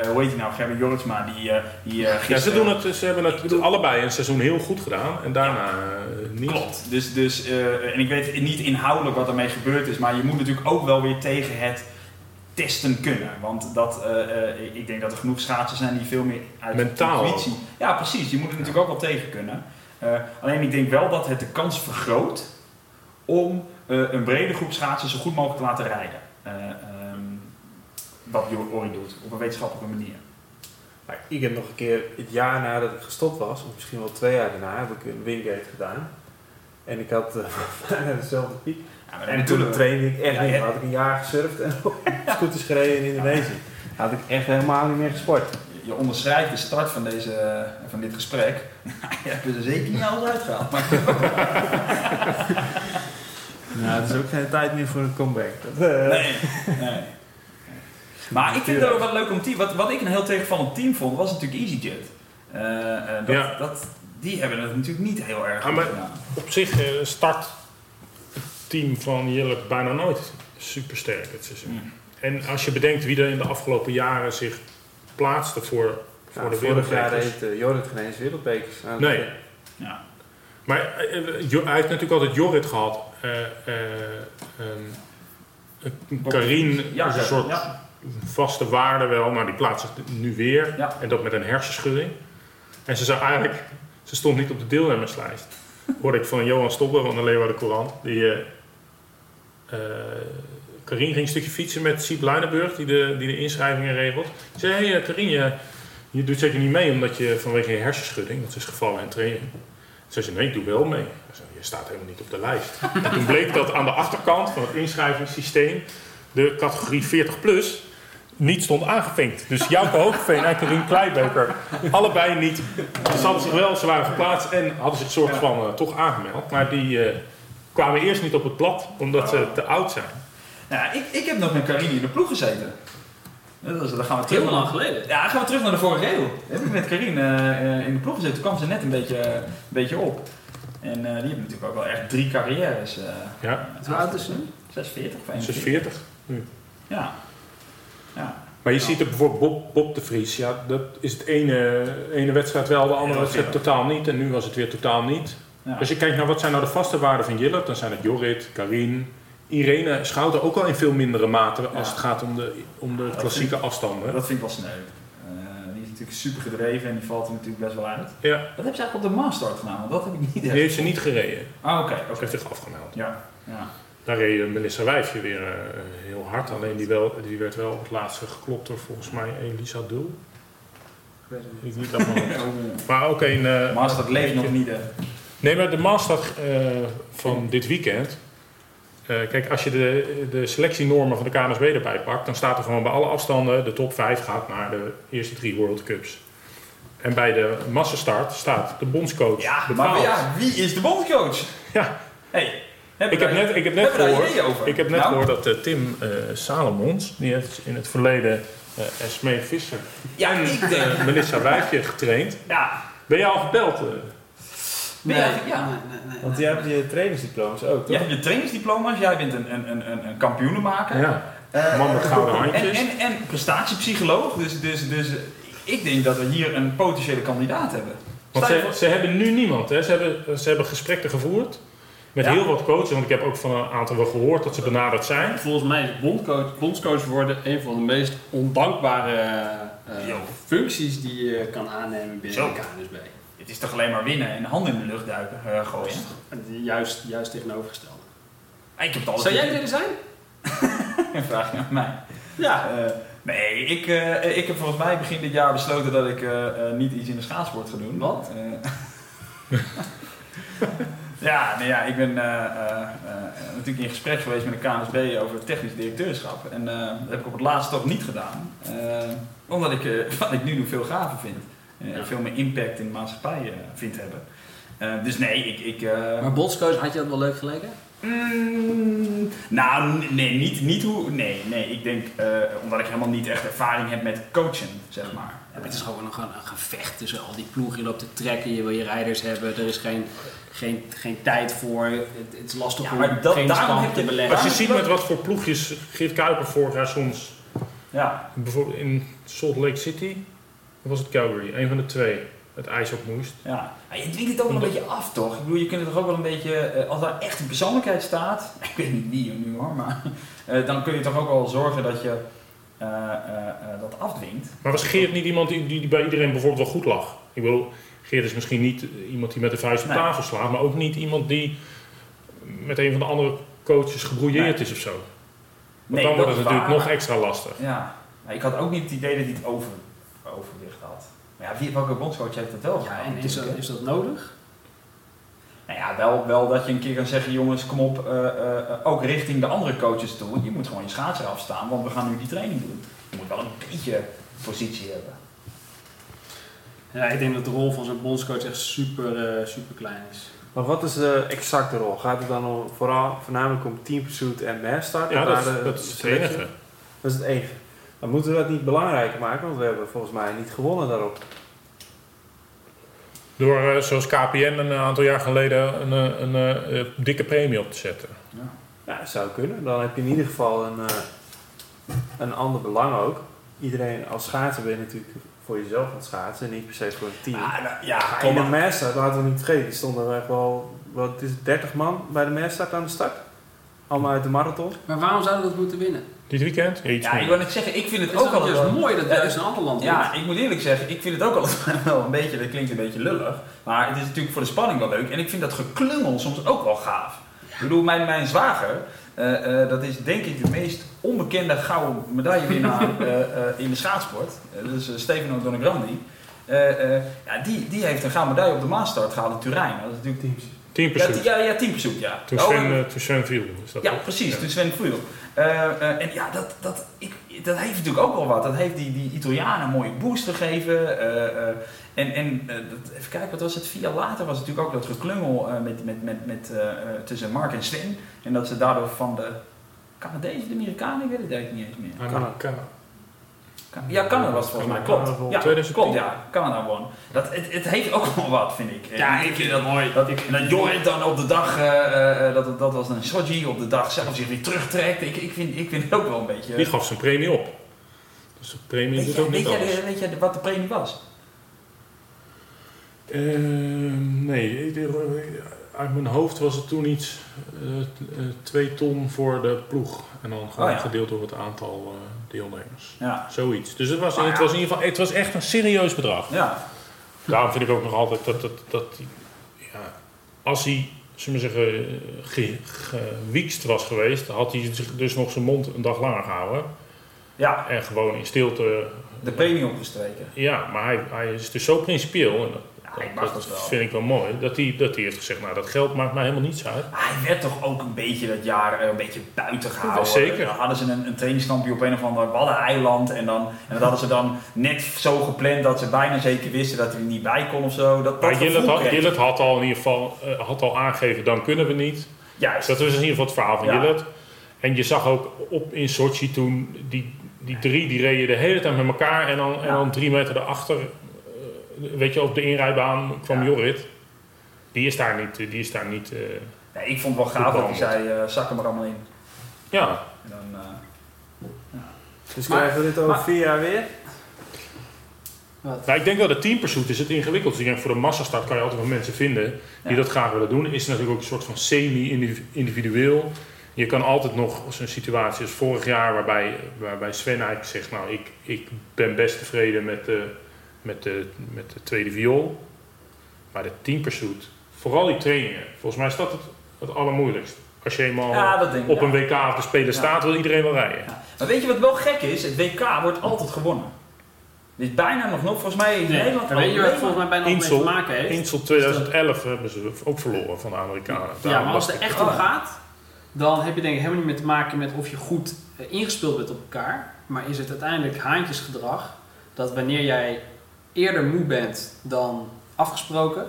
eh, hoe heet hij nou? Gerben Jorritsma, die, die eh, ja, ze, gisteren- doen het, ze hebben het allebei een seizoen heel goed gedaan en daarna niet. Klopt. Dus, dus, en ik weet niet inhoudelijk wat ermee gebeurd is, maar je moet natuurlijk ook wel weer tegen het testen kunnen. Want dat, eh, eh, ik denk dat er genoeg schaatsers zijn die veel meer uit Mentaal intuïtie... Ja, precies. Je moet het natuurlijk ook wel tegen kunnen. Eh, alleen ik denk wel dat het de kans vergroot om eh, een brede groep schaatsers zo goed mogelijk te laten rijden. Eh, ehm, wat Ori doet, op een wetenschappelijke manier. Maar ik heb nog een keer het jaar nadat ik gestopt was, of misschien wel twee jaar daarna, heb ik een Wingate gedaan. En ik had bijna dezelfde piek. Ja, En toen trainde ik echt Ja, niet. ja. Dan had ik een jaar gesurfd en op scooters gereden in Indonesië. Dan had ik echt helemaal niet meer gesport. Je onderschrijft de start van, deze, van dit gesprek. je hebt er zeker niet alles uitgehaald. Maar Nou, het is ook geen tijd meer voor een comeback. Dat, eh, Nee, nee. Maar ik vind het ook wel leuk om team. Wat, wat ik een heel tegenvallend team vond, was natuurlijk EasyJet. Eh, eh, dat, Ja. dat, die hebben het natuurlijk niet heel erg Ah, goed maar- gedaan. Op zich start team van Jillik bijna nooit super sterk het seizoen. Mm. En als je bedenkt wie er in de afgelopen jaren zich plaatste voor, voor nou, de vorig jaar wereldbekers. heeft uh, Jorrit geen eens wereldbekers. Nou, Nee. Ja. Maar eh, eh, hij heeft natuurlijk altijd Jorrit gehad. eh eh ehm, Karin Ja, is een soort ja. vaste waarde wel, maar die plaatst zich nu weer. Ja. En dat met een hersenschudding. En ze zou eigenlijk, ze stond niet op de deelnemerslijst. Hoorde ik van Johan Stobbe van de Leeuwarden Courant. Die, Karin ging een stukje fietsen met Siep Luinenburg, die de, die de inschrijvingen regelt. Ze zei, hé hey, Karin, je, je doet zeker niet mee omdat je vanwege je hersenschudding, dat is gevallen in training. Ze zei, nee, ik doe wel mee. Ik zei, je staat helemaal niet op de lijst. en toen bleek dat aan de achterkant van het inschrijvingssysteem de categorie 40 plus niet stond aangevinkt. Dus Jouke Hoogveen en Karin Kleibeker allebei niet. Ze hadden zich wel, ze waren geplaatst en hadden zich soort van eh, toch aangemeld. Maar die eh, kwamen eerst niet op het blad omdat ze te oud zijn. Nou, ja, ik, ik heb nog met Karin in de ploeg gezeten. Dat is, dan gaan we terug Heel lang geleden. Ja, dan gaan we terug naar de vorige eeuw. Heb ik met Karin eh, in de ploeg gezeten. Toen kwam ze net een beetje, een beetje op. En eh, die hebben natuurlijk ook wel echt drie carrières. eh Ja, Hoe oud is ze nu? 46 of ze is 41. 40. Ja. ja. Maar je ziet er bijvoorbeeld Bob, Bob de Vries. Ja, dat is het ene, ene wedstrijd wel, de andere wedstrijd totaal niet. En nu was het weer totaal niet. Ja. Als je kijkt naar wat zijn nou de vaste waarden van Jillert, dan zijn het Jorrit, Karin, Irene, Schouten ook al in veel mindere mate als Ja. het gaat om de, om de klassieke afstanden. Dat vind ik wel sneu. Eh, die is natuurlijk super gedreven en die valt er natuurlijk best wel uit. Ja, Wat heb je eigenlijk op de Maastart gedaan? Want dat heb ik niet die heeft ze niet gereden. Ah, oké. Ze heeft zich afgemeld. Ja, ja. Daar reed Melissa Wijfje weer eh, heel hard. Alleen die, wel, die werd wel het laatste geklopt door volgens mij Elisa Dul. Ik weet het niet. Ik niet dat maar. Ook een... eh, Maastart leeft nog niet, hè. Nee, maar de Maastad eh, van dit weekend. eh, kijk, als je de, de selectienormen van de KNSB erbij pakt, dan staat er gewoon bij alle afstanden de top 5 gaat naar de eerste drie World Cups. En bij de massastart staat de bondscoach Ja, bepaald. maar ja, wie is de bondscoach? Ja. Hey, heb Ik heb net, ik heb net gehoord, ik heb net Nou? gehoord dat eh, Tim Salomons, die heeft in het verleden Esmee Visser Ja, en ik denk... Melissa Wijfje getraind. Ja, Ben je al gebeld? Nee, ja. nee, nee, nee, Want jij hebt je trainingsdiploma's ook, toch? jij hebt je trainingsdiploma's, jij bent een, een, een, een, kampioenenmaker. ja. Eh, Man met gouden en, handjes. en, en prestatiepsycholoog, dus, dus, dus ik denk dat we hier een potentiële kandidaat hebben. Want je ze, ze hebben nu niemand. Hè. Ze, hebben, ze hebben gesprekken gevoerd met Ja. heel wat coaches. Want ik heb ook van een aantal wel gehoord dat ze benaderd zijn. Volgens mij is bondcoach, bondscoach worden een van de meest ondankbare eh, functies die je kan aannemen binnen Zo. de KNSB. Het is toch alleen maar winnen en handen in de lucht duiken, eh, gooien. Juist, juist tegenovergestelde. Ah, Ik heb het altijd Zou jij willen zijn? Een vraag aan mij. Ja, Eh, nee, ik, eh, ik heb volgens mij begin dit jaar besloten dat ik eh, eh, niet iets in de schaatsport ga doen. Wat? Eh, ja, nee, ja, ik ben eh, eh, eh, natuurlijk in gesprek geweest met de KNSB over technisch directeurschap. En eh, dat heb ik op het laatst toch niet gedaan. Eh, omdat ik eh, wat ik nu doe veel gaver vind. Eh, Ja. Veel meer impact in de maatschappij eh, vind hebben. Eh, dus nee, ik... ik eh, Maar bondscoach, had je dat wel leuk geleken? Mm, nou, nee, niet, niet hoe. Nee, nee, ik denk eh, omdat ik helemaal niet echt ervaring heb met coachen, zeg maar. Ja, maar het is gewoon nog een, een gevecht tussen al die ploegen. Je loopt te trekken, je wil je rijders hebben. Er is geen, geen, geen tijd voor. Het, het is lastig Ja, om dat- geen daarom heb te beleggen. Als je ziet met wat voor ploegjes Geert Kuiper vorig jaar soms... Ja, Bijvoorbeeld in Salt Lake City, was het Calgary? Een van de twee. Het ijs op moest. ja. Maar je dwingt het ook wel een beetje af, toch? Ik bedoel, je kunt het toch ook wel een beetje. eh, als daar echt een persoonlijkheid staat. Ik weet niet wie nu hoor, maar. eh, dan kun je toch ook wel zorgen dat je eh, dat afdwingt. Maar was Geert niet iemand die, die, bij iedereen bijvoorbeeld wel goed lag? Ik bedoel, Geert is misschien niet iemand die met de vuist op Nee. tafel slaat, maar ook niet iemand die met een van de andere coaches gebrouilleerd Nee. is of zo. Want Nee, dan wordt het natuurlijk waar. nog extra lastig. Ja, ik had ook niet het idee dat hij het over, had. Maar ja, wie, welke bondscoach heeft dat wel Ja, gedaan? en is dat, is dat nodig? Nou ja, wel, wel dat je een keer kan zeggen, jongens, kom op, eh, eh, eh, ook richting de andere coaches toe. Je moet gewoon je schaatser afstaan, want we gaan nu die training doen. Je moet wel een beetje positie hebben. ja, ik denk dat de rol van zo'n bondscoach echt super, eh, super klein is. Maar wat is de exacte rol? Gaat het dan om, vooral, voornamelijk om team pursuit en mass start? Ja, dat, de dat is het enige. Dat is het enige. Dan moeten we dat niet belangrijker maken, want we hebben volgens mij niet gewonnen daarop. Door, eh, zoals KPN een aantal jaar geleden, een, eh, een, eh, dikke premie op te zetten. Ja, dat zou kunnen. Dan heb je in ieder geval een, eh, een ander belang ook. Iedereen als schaatser ben je natuurlijk voor jezelf aan het schaatsen en niet per se voor een team. Ja, nou, ja, in kom de maar. massstart, laten we niet vergeten, die stonden echt wel, wat is het, 30 man bij de massstart aan de start. Allemaal uit de marathon. Maar waarom zouden we dat moeten winnen? Dit weekend? Ja, Ja, ik wil net zeggen, ik vind het ook altijd wel- mooi dat Ja, juist een ander land. Ja, ik moet eerlijk zeggen, ik vind het ook altijd wel een beetje, dat klinkt een beetje lullig, maar het is natuurlijk voor de spanning wel leuk en ik vind dat geklungel soms ook wel gaaf. Ik bedoel, mijn, mijn zwager, eh, eh, dat is denk ik de meest onbekende gouden medaillewinnaar eh, eh, in de schaatsport, dat is eh, Stefano Donegrandi. Eh, eh, ja, die, die heeft een gouden medaille op de Maastart gehaald in Turijn. Dat is natuurlijk Teams. Team ja, pursuit. ja, ja, teambezoek, ja. Toen Oh, Sven, eh, toen Sven viel. Is dat ja, precies. Ja. Toen Sven viel. Eh, eh, en ja, dat, dat, ik, dat heeft natuurlijk ook wel wat. Dat heeft die, die Italianen een mooie boost gegeven. eh, eh, en en eh, dat, even kijken, wat was het? Vier jaar later was het natuurlijk ook dat geklungel eh, met, met, met, met, eh, eh, tussen Mark en Sven. En dat ze daardoor van de Canadezen, de Amerikanen, ik weet het eigenlijk niet eens meer. Ah, Canada. Kan- Ja, Canada was volgens mij, klopt. Ja, 2010. klopt, ja. Canada won. Dat, het, het heeft ook wel wat, vind ik. Ja, ik vind dat mooi. dat, en dat Jorrit dan op de dag, eh, eh, eh, dat, dat was een Sochi, op de dag zelf zich weer terugtrekt. Ik, ik, vind, ik vind het ook wel een beetje... Die gaf zijn premie op. Dus de premie Weet, doet ook weet, niet alles. de- weet jij de- wat de premie was? Ehm, nee, ik- uit mijn hoofd was het toen iets, eh, eh, twee ton voor de ploeg. En dan gewoon Oh ja. gedeeld door het aantal eh, deelnemers. Ja. Zoiets. Dus het was, het was in ieder geval, het was echt een serieus bedrag. Ja. Daarom vind ik ook nog altijd dat, dat, dat ja, als hij, zullen we zeggen, ge, gewiekst was geweest, had hij zich dus nog zijn mond een dag langer gehouden. ja, En gewoon in stilte. de premie opgestreken. Ja, maar hij, hij is dus zo principieel. En dat, Ja, ik mag dat wel. vind ik wel mooi. Dat hij, dat hij heeft gezegd, nou dat geld maakt mij helemaal niets uit. Hij werd toch ook een beetje dat jaar eh, een beetje buiten gehouden. Ja, zeker. Dan hadden ze een, een trainingskampje op een of ander waddeneiland. En, dan, en dat hadden ze dan net zo gepland dat ze bijna zeker wisten dat hij er niet bij kon of zo. Dat, dat Maar Jillet had. Jillet had al in ieder geval eh, had al aangegeven, dan kunnen we niet. Juist. Dat was in ieder geval het verhaal van Ja. Jillet. En je zag ook op in Sochi toen, die, die drie die reden de hele tijd met elkaar. En dan, en dan drie meter daarachter, eh, weet je, op de inrijbaan kwam Ja. Jorrit. Die is daar niet, die is daar niet, eh, Nee, ik vond het wel gaaf dat hij zei, eh, zak hem er allemaal in. ja. En dan, eh, Dus Maar- krijgen we dit over maar- vier jaar weer? Wat? Nou, ik denk wel de teampursuit is het ingewikkeld. Dus ik denk voor de massastart kan je altijd wel mensen vinden die Ja. dat graag willen doen. Is het natuurlijk ook een soort van semi-individueel. Je kan altijd nog zo'n situatie als vorig jaar waarbij, waarbij Sven eigenlijk zegt, nou ik, ik ben best tevreden met de, met, de, met de tweede viool. Maar de teampursuit, vooral die trainingen, volgens mij is dat het, het allermoeilijkst. Als je eenmaal ja, op ja. een WK of de Spelen Ja. staat, wil iedereen wel rijden. Ja. Maar weet je wat wel gek is? Het WK wordt altijd gewonnen. Dit is bijna nog, nog volgens mij in Nee, Nederland weet je wat volgens mij bijna nog mee te maken heeft? Insel 2011 hebben ze ook verloren van de Amerikanen. Ja, Daarom maar als het er echt om gaat, dan heb je denk ik helemaal niet meer te maken met of je goed eh, ingespeeld bent op elkaar. Maar is het uiteindelijk haantjesgedrag dat wanneer jij eerder moe bent dan afgesproken,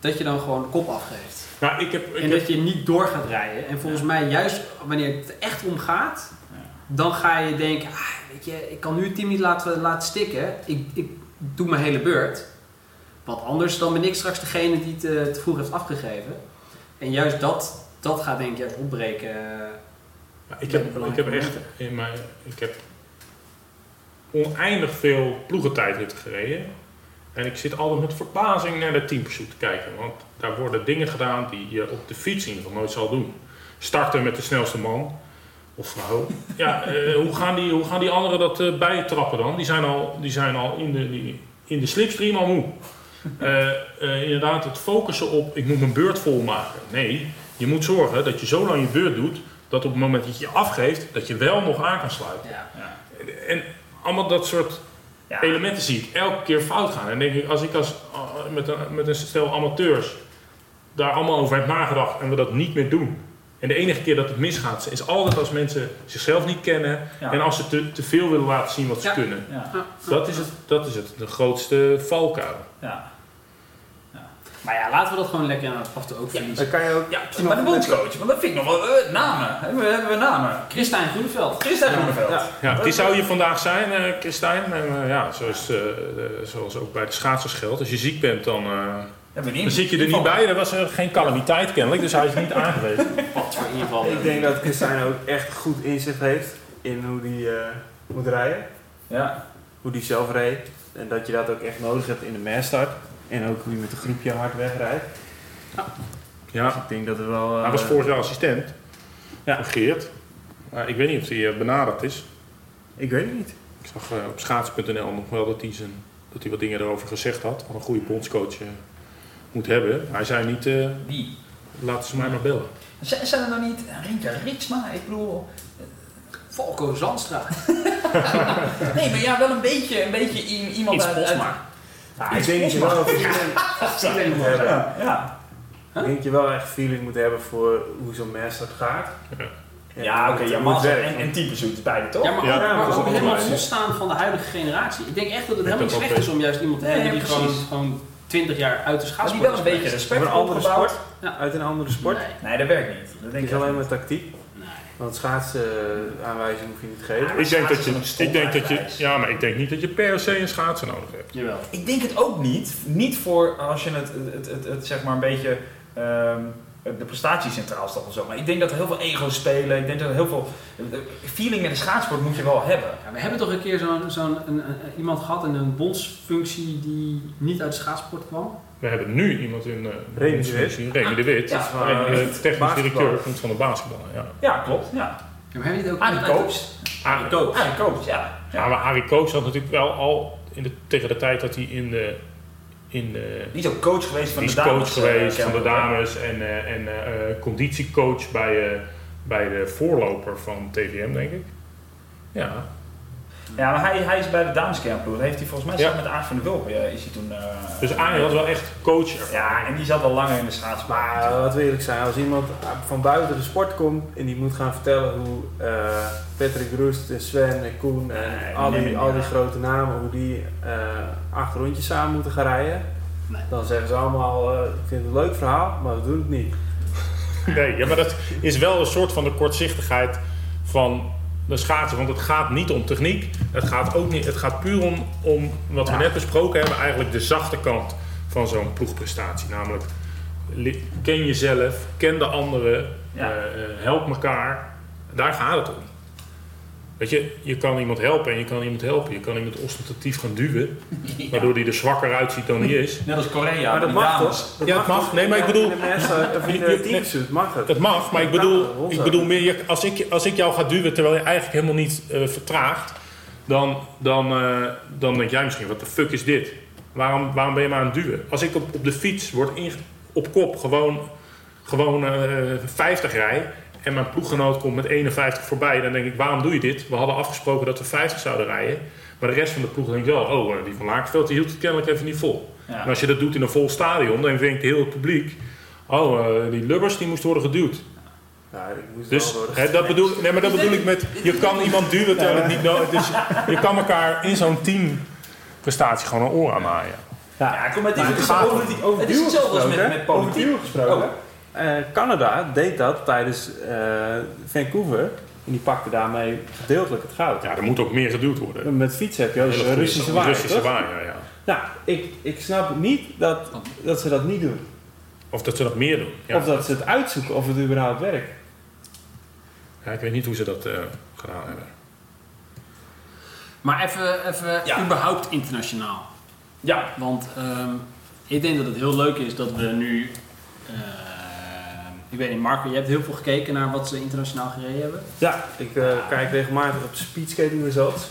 dat je dan gewoon de kop afgeeft. Nou, ik heb, ik en heb dat je niet door gaat rijden. En volgens mij juist wanneer het er echt om gaat, Ja. dan ga je denken, ah, weet je, ik kan nu het team niet laten, laten stikken. Ik, ik doe mijn hele beurt. Wat anders dan ben ik straks degene die het eh, te vroeg heeft afgegeven. En juist dat, dat gaat denk ik juist opbreken. Ja, ik, heb, ik heb echt in mijn, ik heb oneindig veel ploegentijdritten gereden. En ik zit altijd met verbazing naar de teampursuit te kijken. Want daar worden dingen gedaan die je op de fiets in ieder geval nooit zal doen. Starten met de snelste man of vrouw. Ja, eh, hoe, gaan die, hoe gaan die anderen dat eh, bijtrappen dan? Die zijn al, die zijn al in, de, die, in de slipstream al moe. Eh, inderdaad, het focussen op ik moet mijn beurt volmaken. Nee, je moet zorgen dat je zo lang je beurt doet dat op het moment dat je je afgeeft, dat je wel nog aan kan sluiten. Ja. En allemaal dat soort Ja. elementen zie ik elke keer fout gaan. En denk ik, als ik als, uh, met, een, met een stel amateurs daar allemaal over heb nagedacht en we dat niet meer doen. En de enige keer dat het misgaat is altijd als mensen zichzelf niet kennen Ja. en als ze te, te veel willen laten zien wat ze Ja. kunnen. Ja. Dat is, het, dat is het, de grootste valkuil. Ja. Maar ja, laten we dat gewoon lekker aan het af en toe ook verliezen. Dan kan je ook... ja, maar de bondscoach, want dat vind ik nog wel eh, namen. Hebben we, hebben we namen? Christijn Groeneveld. Christian Groeneveld. Ja. Ja, die zou hier vandaag zijn, eh Christijn. En, eh, ja, zoals, eh, eh, zoals ook bij de schaatsers geldt. Als je ziek bent, dan, eh, dan zit je er niet bij. Er was er geen calamiteit kennelijk, dus hij is niet aangewezen. Wat voor inval. Ik denk dat Christijn ook echt goed inzicht heeft in hoe die eh, moet rijden. Ja. Hoe die zelf reed. En dat je dat ook echt nodig hebt in de massstart. En ook hoe je met een groepje hard wegrijdt. Dus Ja, ik denk dat er wel... eh, hij was vorig jaar assistent. Ja. Van Geert. Maar ik weet niet of hij eh, benaderd is. Ik weet het niet. Ik zag eh, op schaatsen.nl nog wel dat hij, zijn, dat hij wat dingen erover gezegd had. Wat een goede bondscoach eh, moet hebben. Hij zei niet, eh, Wie? laten ze mij maar bellen. Zijn, zijn er nou niet Rintje Ritsma? Ik bedoel... Volko Zandstra. Nee, maar ja, wel een beetje, een beetje iemand Iets uit... uit- Ja, ik denk dat je wel feeling moet hebben. Ja, ja. Ik denk dat je wel echt feeling moet hebben voor hoe zo'n massstart gaat. Ja. Ja, oké, ja, het massa werkt. en, en typezoet, beide toch? Ja, maar Ja, maar ook ook helemaal losstaan van de huidige generatie. Ik denk echt dat het Ik helemaal niet slecht is om juist iemand te hebben die gewoon, gewoon 20 jaar uit de Maar schaatsport die wel een beetje respect Voor een andere sport? Uit een andere sport? Nee, dat werkt niet. Dat denk is ik alleen maar tactiek. Want schaatsen eh, aanwijzing hoef je niet te geven. Ik denk, dat je, ik denk dat je, ja, maar ik denk niet dat je per se een schaatsen nodig hebt. Jawel. Ik denk het ook niet. Niet voor als je het, het, het, het, het zeg maar een beetje ehm, de prestatie centraal staat of zo. Maar ik denk dat er heel veel ego's spelen. Ik denk dat er heel veel feeling met de schaatsport moet je wel hebben. Ja, we hebben toch een keer zo'n zo'n een- een- iemand gehad in een bondsfunctie die niet uit de schaatsport kwam? We hebben nu iemand in uh, Remy de Wit. Remy de Wit. Ja, de eh, technisch basketbal. directeur komt van de basketbal. Ja. Ja, klopt. Ja. Ja, maar hebben ook Arie Koops. Arie Koops. Arie Koops, ja. Ja, maar Arie Koops had natuurlijk wel al in de, tegen de tijd dat hij in de, in de Die is ook coach geweest van die is de dames. coach geweest eh, van de dames en, eh, en eh, eh, conditiecoach bij, eh, bij de voorloper van TVM, denk ik. Ja, Ja, maar hij, hij is bij de dameskernploeg. Heeft hij volgens mij Ja. samen met Aard van der Wulp eh, is hij toen... eh, dus Arie had wel echt coach. Ja, en die zat al langer in de schaatsport. Maar eh, laten we eerlijk zijn, als iemand van buiten de sport komt en die moet gaan vertellen hoe eh, Patrick Roest en Sven en Koen en Nee, al, die, ik al die aan. grote namen, hoe die eh acht rondjes samen moeten gaan rijden, Nee. dan zeggen ze allemaal, eh, ik vind het een leuk verhaal, maar we doen het niet. Nee, ja, maar dat is wel een soort van de kortzichtigheid van de schaatsen. Want het gaat niet om techniek. Het gaat, ook niet, het gaat puur om, om wat we net besproken hebben, eigenlijk de zachte kant van zo'n ploegprestatie. Namelijk, li- ken jezelf, ken de anderen, Ja. eh, eh, help elkaar. Daar gaat het om. Weet je, je kan iemand helpen en je kan iemand helpen. Je kan iemand ostentatief gaan duwen, waardoor hij er zwakker uitziet dan hij is. Net als Korea, maar dat die mag dames. toch? Dat Ja, het mag. Nee, maar ik bedoel- je- teamsuit mag het. Het mag, maar ik bedoel, ik bedoel meer, als ik, als ik jou ga duwen terwijl je eigenlijk helemaal niet eh, vertraagt, dan, dan, eh, dan denk jij misschien, wat de fuck is dit? Waarom, waarom ben je maar aan het duwen? Als ik op, op de fiets word inge- op kop gewoon, gewoon eh 50 rij en mijn ploeggenoot komt met 51 voorbij, dan denk ik, waarom doe je dit? We hadden afgesproken dat we 50 zouden rijden. Maar de rest van de ploeg denkt wel, oh, eh, die van Lakenveld die hield het kennelijk even niet vol. Ja. En als je dat doet in een vol stadion, dan denkt heel het publiek, oh, eh, die lubbers die moest worden geduwd. Ja, ik moest Dus hè, dat, bedoel, nee, maar dat bedoel ik met, je kan iemand duwen terwijl het niet nodig is. Dus je kan elkaar in zo'n teamprestatie gewoon een oor aan naaien. Ja, kom met Maar die het het gaat over, over Het is hetzelfde als met, met? Over politiek. duwen gesproken. Oh. Eh, Canada deed dat tijdens eh, Vancouver en die pakte daarmee gedeeltelijk het goud. Ja, er moet ook meer geduwd worden. Met fietsen heb je ook een Russische waaier, Russische toch? waaier, ja. Nou, ik, ik snap niet dat, dat ze dat niet doen. Of dat ze dat meer doen. Ja. Of dat ze het uitzoeken of het überhaupt werkt. Ja, ik weet niet hoe ze dat eh, gedaan hebben. Maar even, even Ja. überhaupt internationaal. Ja, Want ehm, ik denk dat het heel leuk is dat we nu... eh, ik weet niet, Marco, je hebt heel veel gekeken naar wat ze internationaal gereden hebben. Ja, ik eh, kijk regelmatig op speedskating results.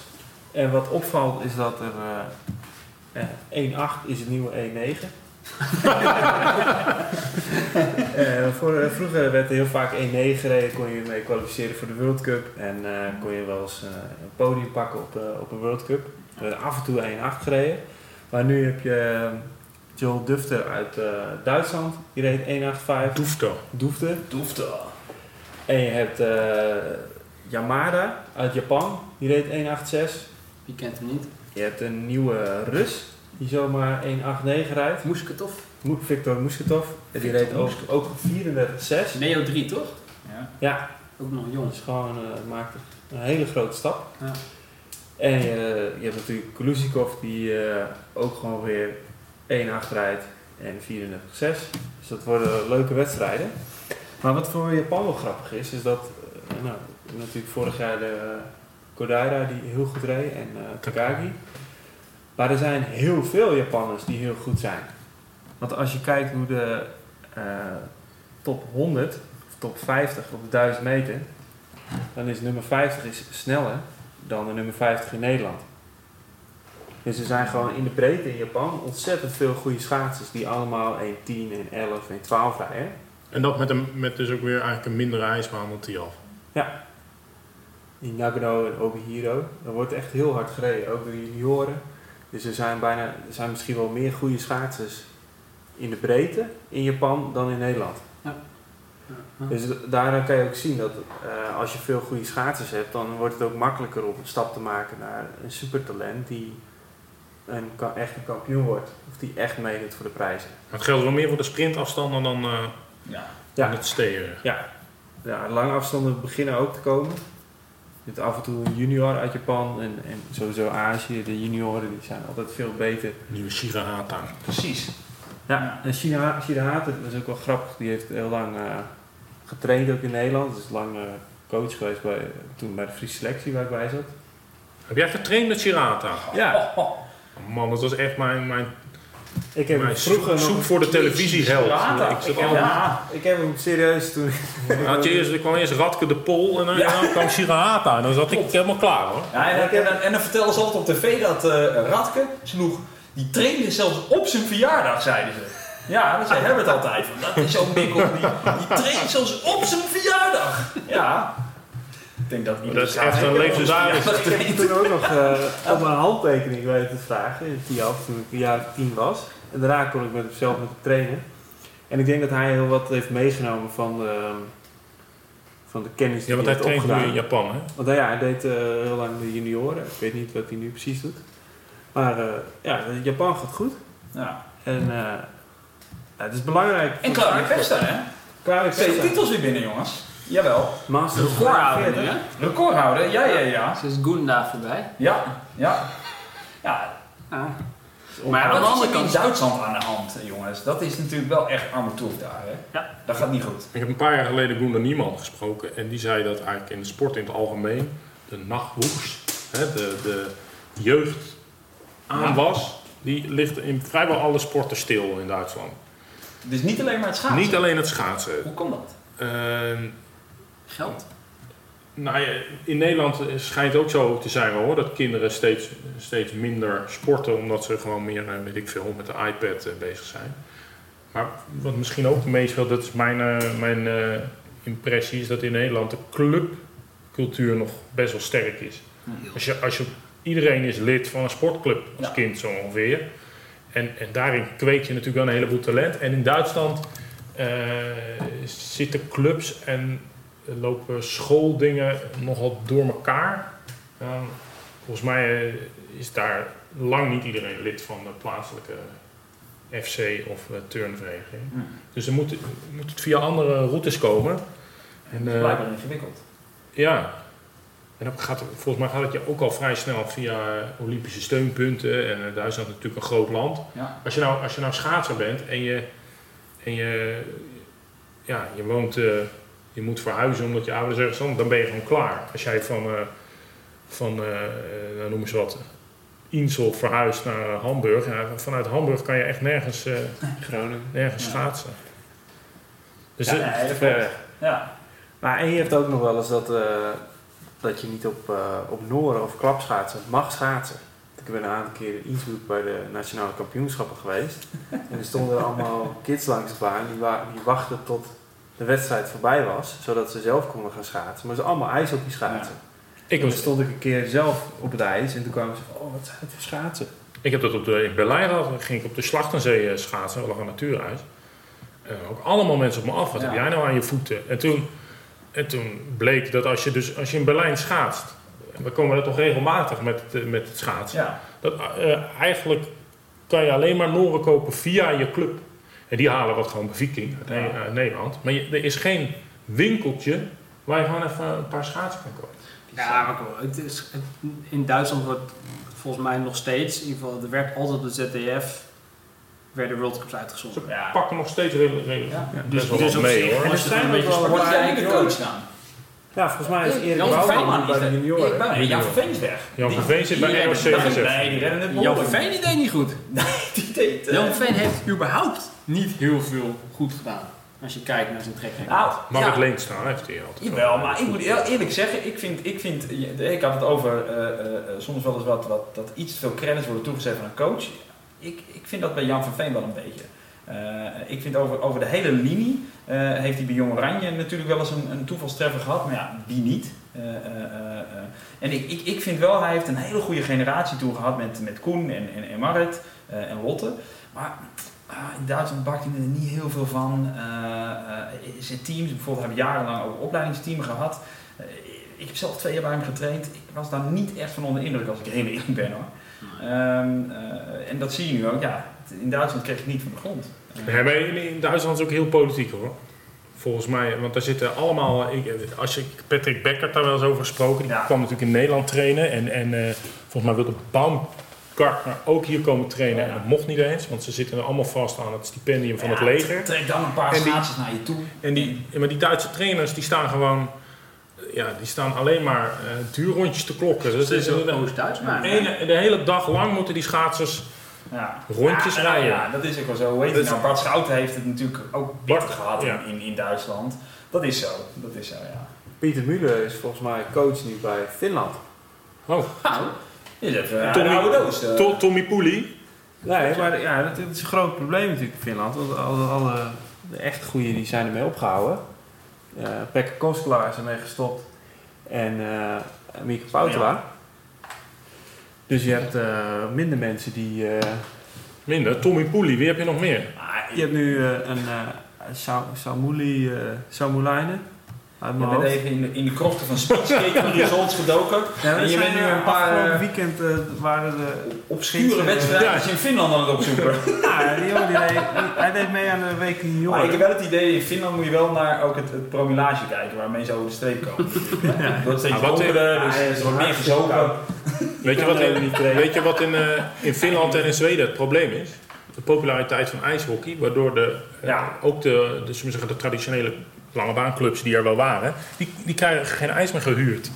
En wat opvalt is dat er eh, eh, 1.8 is het nieuwe 1.9. Eh, voor, eh, vroeger werd er heel vaak 1.9 gereden, kon je mee kwalificeren voor de World Cup. En eh, kon je wel eens eh, een podium pakken op, eh, op een World Cup. Er af en toe 1.8 gereden. Maar nu heb je eh, Joel Dufter uit eh, Duitsland, die reed 1.85. Doefto. Dufter. doeft wel. En je hebt eh, Yamada uit Japan, die reed 1.86. Wie kent hem niet? Je hebt een nieuwe Rus, die zomaar 1.89 rijdt. Musketov. Mo- Victor. En die reed ook, ook 34.6. Neo 3, toch? Ja. Ja, Ook nog jong. dat is gewoon, eh, maakt een hele grote stap. Ja. En je, je hebt natuurlijk Kulusnikov, die eh, ook gewoon weer 1.8 rijdt en 34.6. Dus dat worden leuke wedstrijden. Maar wat voor Japan wel grappig is, is dat eh, nou, natuurlijk vorig jaar de eh, Kodaira die heel goed reed en eh, Takagi. Maar er zijn heel veel Japanners die heel goed zijn. Want als je kijkt hoe de top 100 of top 50 op de 1000 meter, dan is nummer 50 is sneller dan de nummer 50 in Nederland. Dus er zijn gewoon in de breedte in Japan ontzettend veel goede schaatsers die allemaal 1.10, 1.11, 1.12 rijden. En dat met, een, met dus ook weer eigenlijk een mindere ijsbaan dan Tialf. Die Nagano en Obihiro, daar wordt echt heel hard gereden, ook door de junioren. Dus er zijn, bijna, er zijn misschien wel meer goede schaatsers in de breedte in Japan dan in Nederland. Ja. Dus daaraan kan je ook zien dat eh, als je veel goede schaatsers hebt, dan wordt het ook makkelijker om een stap te maken naar een supertalent die een ka- echte kampioen wordt. Of die echt meedoet voor de prijzen. Maar het geldt wel meer voor de sprintafstanden dan, eh Ja. Ja. dan het steren. Ja, lange afstanden beginnen ook te komen. Je hebt af en toe een junior uit Japan en, en sowieso Azië, de junioren, die zijn altijd veel beter. Nieuwe Shirahata. Precies. Ja, en Haat, dat is ook wel grappig. Die heeft heel lang eh, getraind ook in Nederland. Dus lang eh, coach geweest bij, toen bij de Friese selectie waar ik bij zat. Heb jij getraind met Girata? Ja, Oh, Man, dat was echt mijn, mijn, ik heb mijn vroeger zoek, voor de televisieheld. Girata. Ik zat Ik heb, Ja. ik heb hem serieus toen... Had je eerst, er kwam eerst Radke de Pol en dan, Ja. dan kwam Girata. En dan zat ik helemaal klaar hoor. Ja, en, en, en, en dan vertelden ze altijd op tv dat eh Radke sloeg, die trainde zelfs op zijn verjaardag, zeiden ze. Ja, dat zei Herbert altijd. Dat is zo'n mikkel, die, die traint zelfs op zijn verjaardag. Ja. Denk dat iedereen Dat is echt een legendarisch. Ik heb toen ook nog eh, op mijn handtekening weten te vragen in Tiaf toen ik een jaar of tien was. En daarna kon ik met hem zelf met hem trainen. En ik denk dat hij heel wat heeft meegenomen van de, van de kennis die Ja, want hij heeft traint nu opgedaan. in Japan hè. Want nou ja, hij deed eh, heel lang de junioren. Ik weet niet wat hij nu precies doet. Maar eh, ja, Japan gaat goed. Ja. En eh, ja, het is belangrijk. En Claudia Pesta, hè? Klaar Twee titels weer binnen, jongens. Jawel. Master Recordhouder nu, hè? Recordhouder, ja, ja, ja. Ze is Gunda voorbij. Ja, ja. Ja, Ja. maar aan de andere er in kant... Duitsland aan de hand, jongens? Dat is natuurlijk wel echt armatoef daar, hè? Ja. Dat gaat niet goed. Ik heb een paar jaar geleden Gunda Niemann gesproken. En die zei dat eigenlijk in de sport in het algemeen de nachtwoeks, hè, de, de jeugd aanwas, die ligt in vrijwel alle sporten stil in Duitsland. Dus niet alleen maar het schaatsen. Niet alleen het schaatsen. Hoe kan dat? Ehm, Geld. Nou ja, in Nederland schijnt ook zo te zijn hoor, dat kinderen steeds, steeds minder sporten omdat ze gewoon meer, eh, weet ik veel, met de iPad eh, bezig zijn. Maar wat misschien ook meespeelt, dat is mijn, eh, mijn eh, impressie, is dat in Nederland de clubcultuur nog best wel sterk is. Als je, als je, iedereen is lid van een sportclub als Ja. kind zo ongeveer. En, en daarin kweek je natuurlijk wel een heleboel talent. En in Duitsland eh, zitten clubs en lopen schooldingen nogal door elkaar. Ja, volgens mij eh, is daar lang niet iedereen lid van de plaatselijke FC of eh, turnvereniging. Hm. Dus er moet, moet het via andere routes komen. En, Dat is eh, blijkbaar ingewikkeld. ja. En dan gaat, het- volgens mij gaat het je ook al vrij snel via Olympische steunpunten. En eh, Duitsland is natuurlijk een groot land. Ja. Als je nou, als je nou schaatser bent en je, en je, ja, je woont, eh, je moet verhuizen omdat je ouders ergens anders, dan ben je gewoon klaar. Als jij van, eh, van eh, eh, nou noem eens wat, Insel verhuist naar Hamburg, ja, vanuit Hamburg kan je echt nergens, eh, Groningen. nergens Ja. schaatsen. Dus Ja, nee, dat. Ja. Maar en je hebt ook nog wel eens dat, eh, dat je niet op, eh, op Noren of klapschaatsen mag schaatsen. Ik ben een aantal keer in Innsbruck bij de nationale kampioenschappen geweest. en er stonden er allemaal kids langs de baan die, wa- die wachten tot de wedstrijd voorbij was, zodat ze zelf konden gaan schaatsen. Maar ze allemaal ijshockey schaatsen. ik, En toen was, stond ik een keer zelf op het ijs en toen kwamen ze van, oh wat zijn het voor schaatsen? ik heb dat op de, in Berlijn gehad, dan ging ik op de Slachtenzee eh, schaatsen, we lag een natuurhuis. En ook allemaal mensen op me af, wat Ja. heb jij nou aan je voeten? En toen, en toen bleek dat als je, dus, als je in Berlijn schaatst, we komen er toch regelmatig met, eh, met het schaatsen, Ja. dat eh, eigenlijk kan je alleen maar Noren kopen via je club. En die halen wat gewoon bij Viking uit, Ne- uit Nederland. Maar je- er is geen winkeltje waar je gewoon even een paar schaatsen kan kopen. Ja, maar kom, het is, het- in Duitsland wordt volgens mij nog steeds, in ieder geval, er werd altijd op de ZDF, werden World Cups uitgezonden. Ja. Pakken nog steeds redelijk, Ja. dus wat op mee zich- hoor. en er zijn wel sport- jij de coach dan? Ja, volgens mij is Erik Jan van Bouwman bij de junioren. Jan van Veen is weg. Jan van Veen zit bij ROC gezet. Nee, die redden het Jan van. Veen die deed niet goed. Die deed... eh, Jan van Veen heeft überhaupt niet heel veel goed gedaan. Als je kijkt naar zijn trekking. Nou, Marit ja. Leenstra heeft hij altijd. Jawel, maar ik moet heel eerlijk zeggen, ik vind, ik vind, ik had het over eh, eh, eh, soms wel eens wat, wat, dat iets te veel credits worden toegezet aan een coach. Ik, ik vind dat bij Jan van Veen wel een beetje. Eh, ik vind over, over de hele linie eh, heeft hij bij Jong Oranje natuurlijk wel eens een, een toevalstreffer gehad, maar ja, wie niet? Eh. En ik, ik, ik vind wel, hij heeft een hele goede generatie toen gehad met, met Koen en, en, en Marit en Lotte. Maar ah, in Duitsland bakt hij er niet heel veel van. Zijn teams, bijvoorbeeld heb ik jarenlang ook opleidingsteam gehad. Eh, ik heb zelf twee jaar bij hem getraind. Ik was daar niet echt van onder de indruk als ik heel eerlijk ben hoor. Ehm, eh, en dat zie je nu ook. Ja, in Duitsland kreeg ik het niet van de grond. Ja, maar in, in Duitsland is het ook heel politiek hoor. Volgens mij, want daar zitten allemaal. Ik, als je Patrick Becker daar wel eens over gesproken, die Ja. kwam natuurlijk in Nederland trainen. En, en eh, volgens mij wilde Baum Gartner ook hier komen trainen. En dat mocht niet eens, want ze zitten er allemaal vast aan het stipendium van het leger. Trek dan een paar schaatsers naar je toe. En die, maar die Duitse trainers die staan gewoon, ja, die staan alleen maar eh duurrondjes te klokken. Dus Dat is Oost-Duits, maar... de, hele, de hele dag lang moeten die schaatsers Ja. rondjes ja, rijden. Ja, dat is ook wel zo. Hoe heet Dat het is- nou? Bart Schouten heeft het natuurlijk ook bitter Bart, gehad ja. in, in, in Duitsland. Dat is zo. Dat is zo, ja. Pieter Müller is volgens mij coach nu bij Finland. Oh, Nou, Is even Tommy- een oude doos. eh. To- Tommy Poelie. Nee, maar ja, dat, dat is een groot probleem natuurlijk in Finland. Want alle, alle de echt goede die zijn ermee opgehouden. Uh, Pekka Koskela is ermee gestopt. En eh Mieke Poutela. Dus je hebt eh, minder mensen die... eh, Minder. Tommy Poelie, wie heb je nog meer? Ah, je hebt nu eh, een Samouli, Samoulainen. Uit Je bent hoofd. even in de, in de krochten van Spitskate van Results gedoken. Ja, en je bent nu een paar Afgelopen eh, weekend eh, waren de... obscure Ja. wedstrijden in Finland aan het opzoeken. Ja, die jongen die deed, hij deed mee aan de week junioren. Maar ik heb wel het idee, in Finland moet je wel naar ook het, het promillage kijken waarmee ze over de streep komen. Ja. Steeds donkerder, dus er wordt meer gezogen. koud. Weet je wat er in, weet je wat in, eh, in Finland en in Zweden het probleem is? De populariteit van ijshockey, waardoor de, eh, Ja. ook de, de, zullen we zeggen, de traditionele lange baanclubs die er wel waren, die, die krijgen geen ijs meer gehuurd.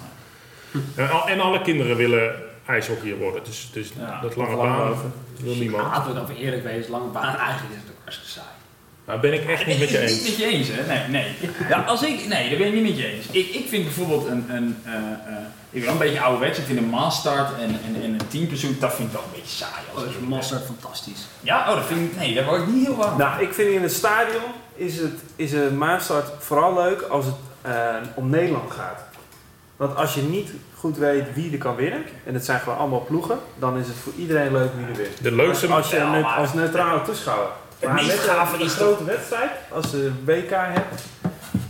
En, al- en alle kinderen willen ijshockeyer worden. Dus, dus Ja, dat lange lang baan over. wil niemand. laten we dan even eerlijk wezen, lange baan, eigenlijk is het ook hartstikke saai. Daar ben ik echt niet met je Niet eens. met je eens, hè? Nee, nee. Ja, als ik, nee, daar ben ik niet met je eens. Ik, ik vind bijvoorbeeld een, een eh, eh, ik ben een beetje ouderwets. Ik vind een maastart en, en, en een teampursuit, dat vind ik wel een beetje saai. Oh, Als dat is Mosterd fantastisch. Ja, oh, dat vind ik, nee, daar word ik niet heel warm. Nou, ik vind in het stadion is, het, is een maastart vooral leuk als het eh, om Nederland gaat. Want als je niet goed weet wie er kan winnen, en het zijn gewoon allemaal ploegen, dan is het voor iedereen leuk wie er wint. De leukste, Als je als neutrale toeschouwer. Het Maar meest met gave een, een is grote wedstrijd, als je WK hebt,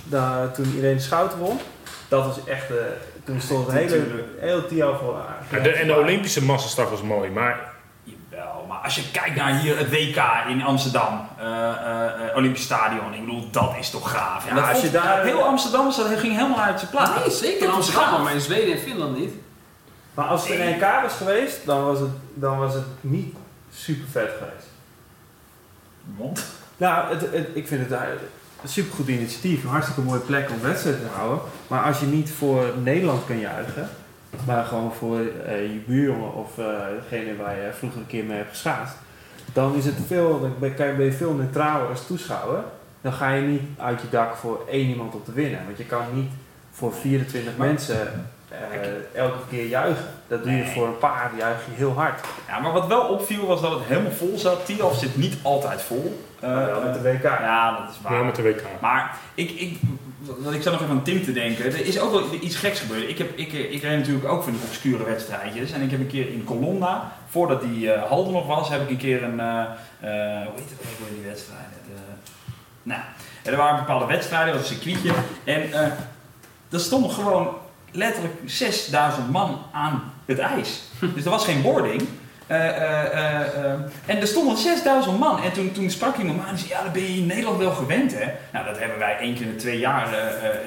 dan, toen iedereen Schouten won, dat was echt, eh, toen stond het hele, heel Tial voor Ja, de, en de Olympische massastart was mooi, maar als je kijkt naar hier het WK in Amsterdam, eh, eh, eh, Olympisch Stadion, ik bedoel, dat is toch gaaf. En Ja, dat als je daar- heel Amsterdam dat ging helemaal uit zijn plaats. Nee, zeker in Dat was Amsterdam, gaaf. maar in Zweden en Finland niet. Maar als het een EK was geweest, dan was het, dan was het niet super vet geweest. Want? Nou, het, het- ik vind het eh, een supergoed initiatief. Een hartstikke mooie plek om wedstrijden te houden. Maar als je niet voor Nederland kan juichen, maar gewoon voor eh, je buurjongen of eh, degene waar je vroeger een keer mee hebt geschaatst, dan is het veel, dan ben, kan je- ben je veel neutraler als toeschouwer. Dan ga je niet uit je dak voor één iemand om te winnen. Want je kan niet voor 24 Maar- mensen eh, elke keer juichen. Dat doe je Nee. voor een paar, juich je heel hard. Ja, maar wat wel opviel was dat het helemaal vol zat. Tialf zit niet altijd vol. Eh, wel met de WK. Ja, dat is waar. wel met de WK. Maar ik, ik, wat ik zat nog even aan Tim te denken. Er is ook wel iets geks gebeurd. Ik, heb, ik, eh, ik reed natuurlijk ook van die obscure wedstrijdjes. En ik heb een keer in Colonna, voordat die er nog was, heb ik een keer een. eh, hoe heet het ook die wedstrijden? De, nou, er waren bepaalde wedstrijden, dat was een circuitje. En eh er stonden gewoon letterlijk 6000 man aan het ijs. Dus er was geen boarding. Eh, eh, eh, en er stonden 6000 man. En toen, toen sprak iemand me aan en zei: Ja, dat ben je in Nederland wel gewend, hè? Nou, dat hebben wij één keer in de twee jaar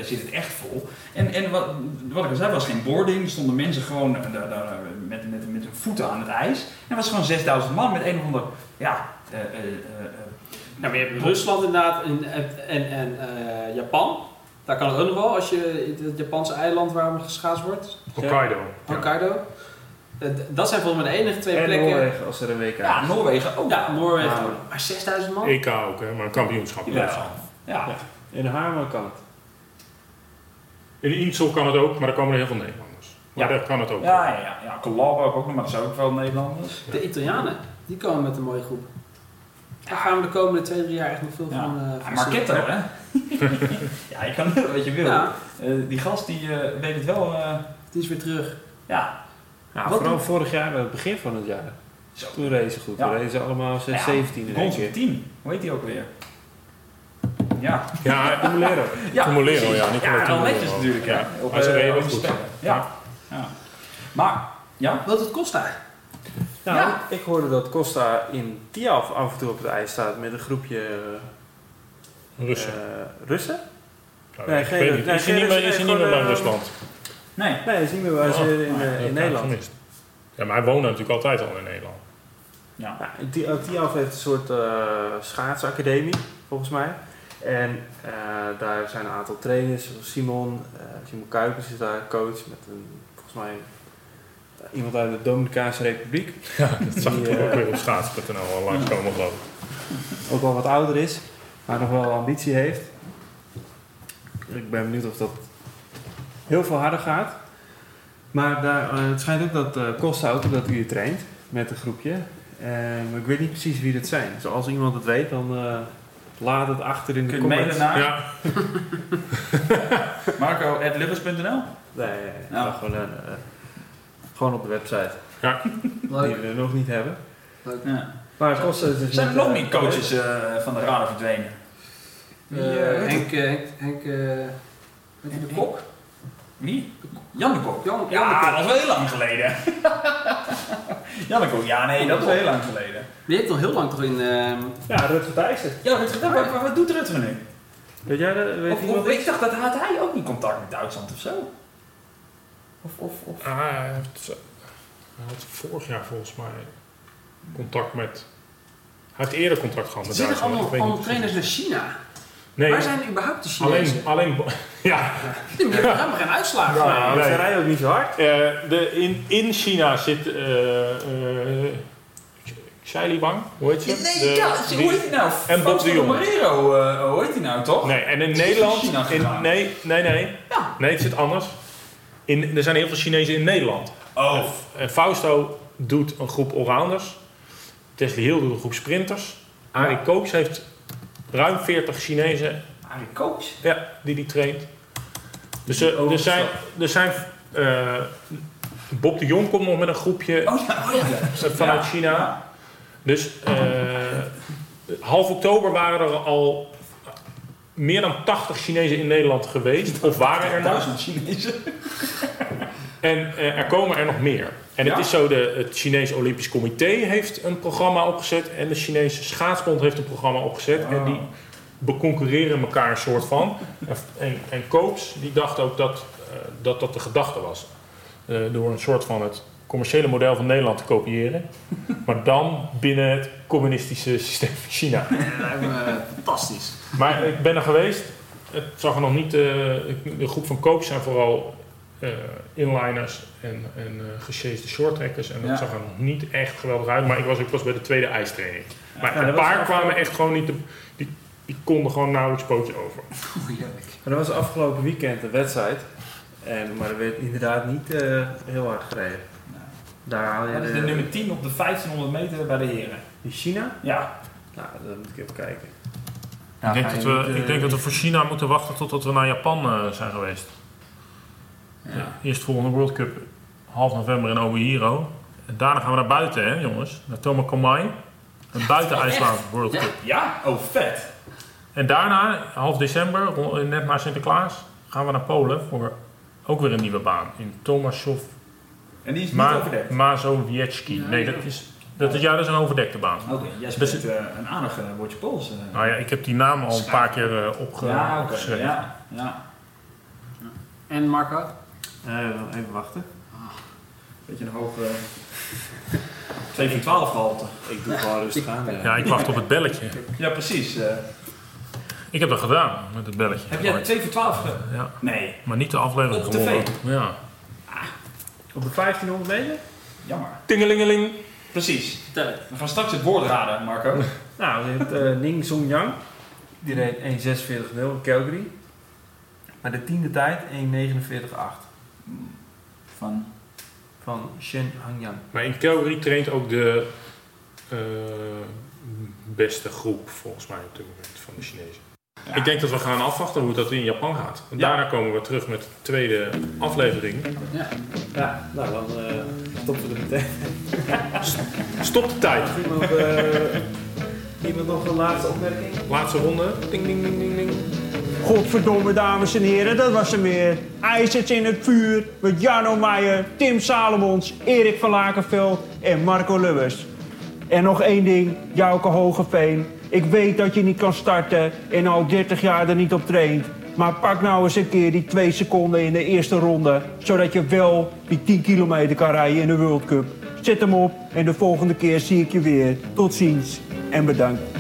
zit het echt vol. En, en wat, wat ik al zei, was geen boarding. Er stonden mensen gewoon daar, daar, met, met, met hun voeten aan het ijs. En er was gewoon 6000 man met een of ander. Ja, eh, eh, eh, eh, Nou, maar je hebt Rusland inderdaad en, en, en, en eh, Japan. Daar kan het ook nog wel, als je het Japanse eiland waar geschaatst wordt. Hokkaido. Ja. Hokkaido. Dat zijn volgens mij de enige twee En plekken. Noorwegen als er een WK ja. Noorwegen ook. Ja, Noorwegen. Maar 6000 man? EK ook, hè, maar een kampioenschap. Ja. Ja. Ja. In kan het. In Insel kan het ook, maar daar komen er heel veel Nederlanders. Maar Ja. daar kan het ook. Ja, ja, ja. ook nog, maar dat zijn ook wel Nederlanders. De Italianen, die komen met een mooie groep. Daar gaan we de komende twee, drie jaar echt nog veel Ja. van, eh Marketter, zien. hè? ja, je kan doen wat je wil. Ja, Eh, die gast die eh, weet het wel. eh, die is weer terug. ja, Ja, Wat vooral doet- vorig jaar, bij het begin van het jaar. Zo. Toen reden ze goed. Ja. Toen reden ze allemaal 6, Ja, 17 in keer. 10. Hoe heet die ook weer? Ja, Ja, Tumulero. ja Tumulero, ja, Nicola Ja, wel netjes natuurlijk. Ja. Op, Maar ze eh, reden wel goed. Ja. ja. Maar, ja. Wat het kost daar? Nou, Ja. ik hoorde dat Costa in Tiaf af en toe op het ijs staat met een groepje Russen. eh, Russen. Nou, nee, geen- nee, is hij geen niet meer, Russen, is hij niet meer bij eh, Rusland? Nee. Nee, dat is niet meer waar ze Oh, in, eh, in Nederland. gemist. Ja, maar hij woonde natuurlijk altijd al in Nederland. Ja. Ja, die, ook Tialf heeft een soort eh, schaatsacademie, volgens mij. En eh, daar zijn een aantal trainers, zoals Simon, eh, Simon Kuipers is daar coach met een, volgens mij, eh, iemand uit de Dominicaanse Republiek. Ja, dat zag ik Die, eh, ook weer op schaats.nl al langskomen geloof ik. Ook wel wat ouder is, maar nog wel ambitie heeft. Ik ben benieuwd of dat heel veel harder gaat. Maar daar, eh, het schijnt ook dat uh, Costa ook dat uur traint met een groepje. En, maar ik weet niet precies wie dat zijn. Dus als iemand het weet, dan eh, laat het achter in de Kun je mailen comments. naar Ja, marco.lubbers.nl? Nee, nee, nee. Ja. dat gewoon, eh, gewoon op de website. Die Leuk. we nog niet hebben. Leuk. Ja. Maar Costa is dus Zijn er nog eh, meer coaches eh, van de radar verdwenen? Eh, Eh, Henk, eh, Henk, Henk, eh, je de kok? Wie? Jan de Kok. Jan, Jan de Ja, Kok. dat is wel heel lang geleden. Jan de Kok, ja nee, dat is wel heel lang geleden. Die heeft al heel lang toch in... ehm, Ja, Rutger Thijssen. Ja, Rutger, wat, wat, wat doet Rutger nu? Weet jij dat? Weet Of, iemand of, ik dacht dat had hij ook niet contact met Duitsland of zo. Of, of, of. Ah, hij, heeft, hij had vorig jaar volgens mij contact met... Hij heeft eerder contact gehad met Zitten Duitsland. weet allemaal trainers naar China? Nee, Waar zijn überhaupt de Chinezen? alleen, alleen... Ja, Die hebben helemaal geen uitslagen. Ja, nee. ze rijden ook niet zo hard. Eh, de, in, in China zit uh, uh, Xilibang, hoe heet ze? Nee, De- ja, die- hoe heet hij nou? en Bob de Jong. Marrero, eh, hoe heet hij nou toch? Nee, en in Nederland... In, nee, nee, nee. Ja. Nee, het zit anders. In, er zijn heel veel Chinezen in Nederland. Oh. En Fausto doet een groep allrounders. Tesla Hill doet een groep sprinters. Arie Koops heeft ruim 40 Chinezen Arie Coach? ja, die die traint. Dus er, er zijn, er zijn eh, Bob de Jong komt nog met een groepje Oh ja, oh ja. vanuit. China. Dus eh, half oktober waren er al meer dan 80 Chinezen in Nederland geweest. Of waren er nog. Duizend Chinezen. En eh, er komen er nog meer. En Ja? het is zo, de, het Chinese Olympisch Comité heeft een programma opgezet. En de Chinese Schaatsbond heeft een programma opgezet. En die beconcurreren elkaar een soort van. En, en, Koops, die dacht ook dat eh, dat, dat de gedachte was. Eh, door een soort van het commerciële model van Nederland te kopiëren. maar dan binnen het communistische systeem van China. Fantastisch. Maar ik ben er geweest. Het zag er nog niet. de groep van Koops zijn vooral inliners en, en eh gesjeesde shorttrekkers. En dat Ja. zag er nog niet echt geweldig uit. Maar ik was ook pas bij de tweede ijstraining. Maar Ja, een dat was paar kwamen echt gewoon niet. te- die, die konden gewoon nauwelijks pootje over. Oh. Maar dat was afgelopen weekend een wedstrijd. En, maar er werd inderdaad niet eh, heel hard gereden. Daar haal je Dat is de nummer 10 op de 1500 meter bij de heren. Die China? Ja. Nou, dan moet ik even kijken. ik, denk dat we, ik denk dat we voor China moeten wachten totdat we naar Japan eh, zijn geweest. Ja. Eerst volgende World Cup half november in Obihiro. En daarna gaan we naar buiten, hè jongens. Naar Tomakomai. Een buiten IJsland World. Cup. Ja? Oh, vet. En daarna, half december, net na Sinterklaas, gaan we naar Polen voor ook weer een nieuwe baan. In Tomaszów En die is niet Ma overdekt. Mazowiecki. Nee, dat is, dat is, ja, dat is een overdekte baan. Oké, jij Dus- spreekt eh, een aardig eh, woordje Pools. eh. Nou ja, ik heb die naam al een paar keer eh, opge ja, oké. opgeschreven. Ja, ja. En Marco? Eh, even wachten. Beetje een hoge... 7 voor 12 gehalte. Ik doe gewoon rustig aan. ja. Ja, ik wacht op het belletje. Ja, precies. eh. Ik heb dat gedaan met het belletje. heb jij Ooit. 2 voor 12 ge... Ja, Nee, maar niet de aflevering Op gewonnen. tv? Ja. Op de 1500 meter? jammer. Tingelingeling. Precies. Vertel het. We gaan straks het woord raden, Marco. Nou, je hebt eh, Ning Song Yang. Die reed 1.46.0 in Calgary. Maar de tiende tijd 1.49.8 Van... van Shen Hangyang. Maar in Calgary traint ook de eh, beste groep, volgens mij op dit moment, van de Chinezen. Ja. Ik denk dat we gaan afwachten hoe dat in Japan gaat. En Ja. daarna komen we terug met de tweede aflevering. Ja. Ja, nou dan eh stoppen we er meteen. Stop de tijd. Iemand, eh, iemand nog een laatste opmerking? Laatste ronde. Ding, ding, ding, ding, ding. Godverdomme, dames en heren, dat was hem weer. IJzers in het vuur met Jarno Meijer, Tim Salomons, Erik van Lakenveld en Marco Lubbers. En nog één ding, Jouke Hogeveen. Ik weet dat je niet kan starten en al 30 jaar er niet op traint. Maar pak nou eens een keer die twee seconden in de eerste ronde. Zodat je wel die 10 kilometer kan rijden in de World Cup. Zet hem op en de volgende keer zie ik je weer. Tot ziens en bedankt.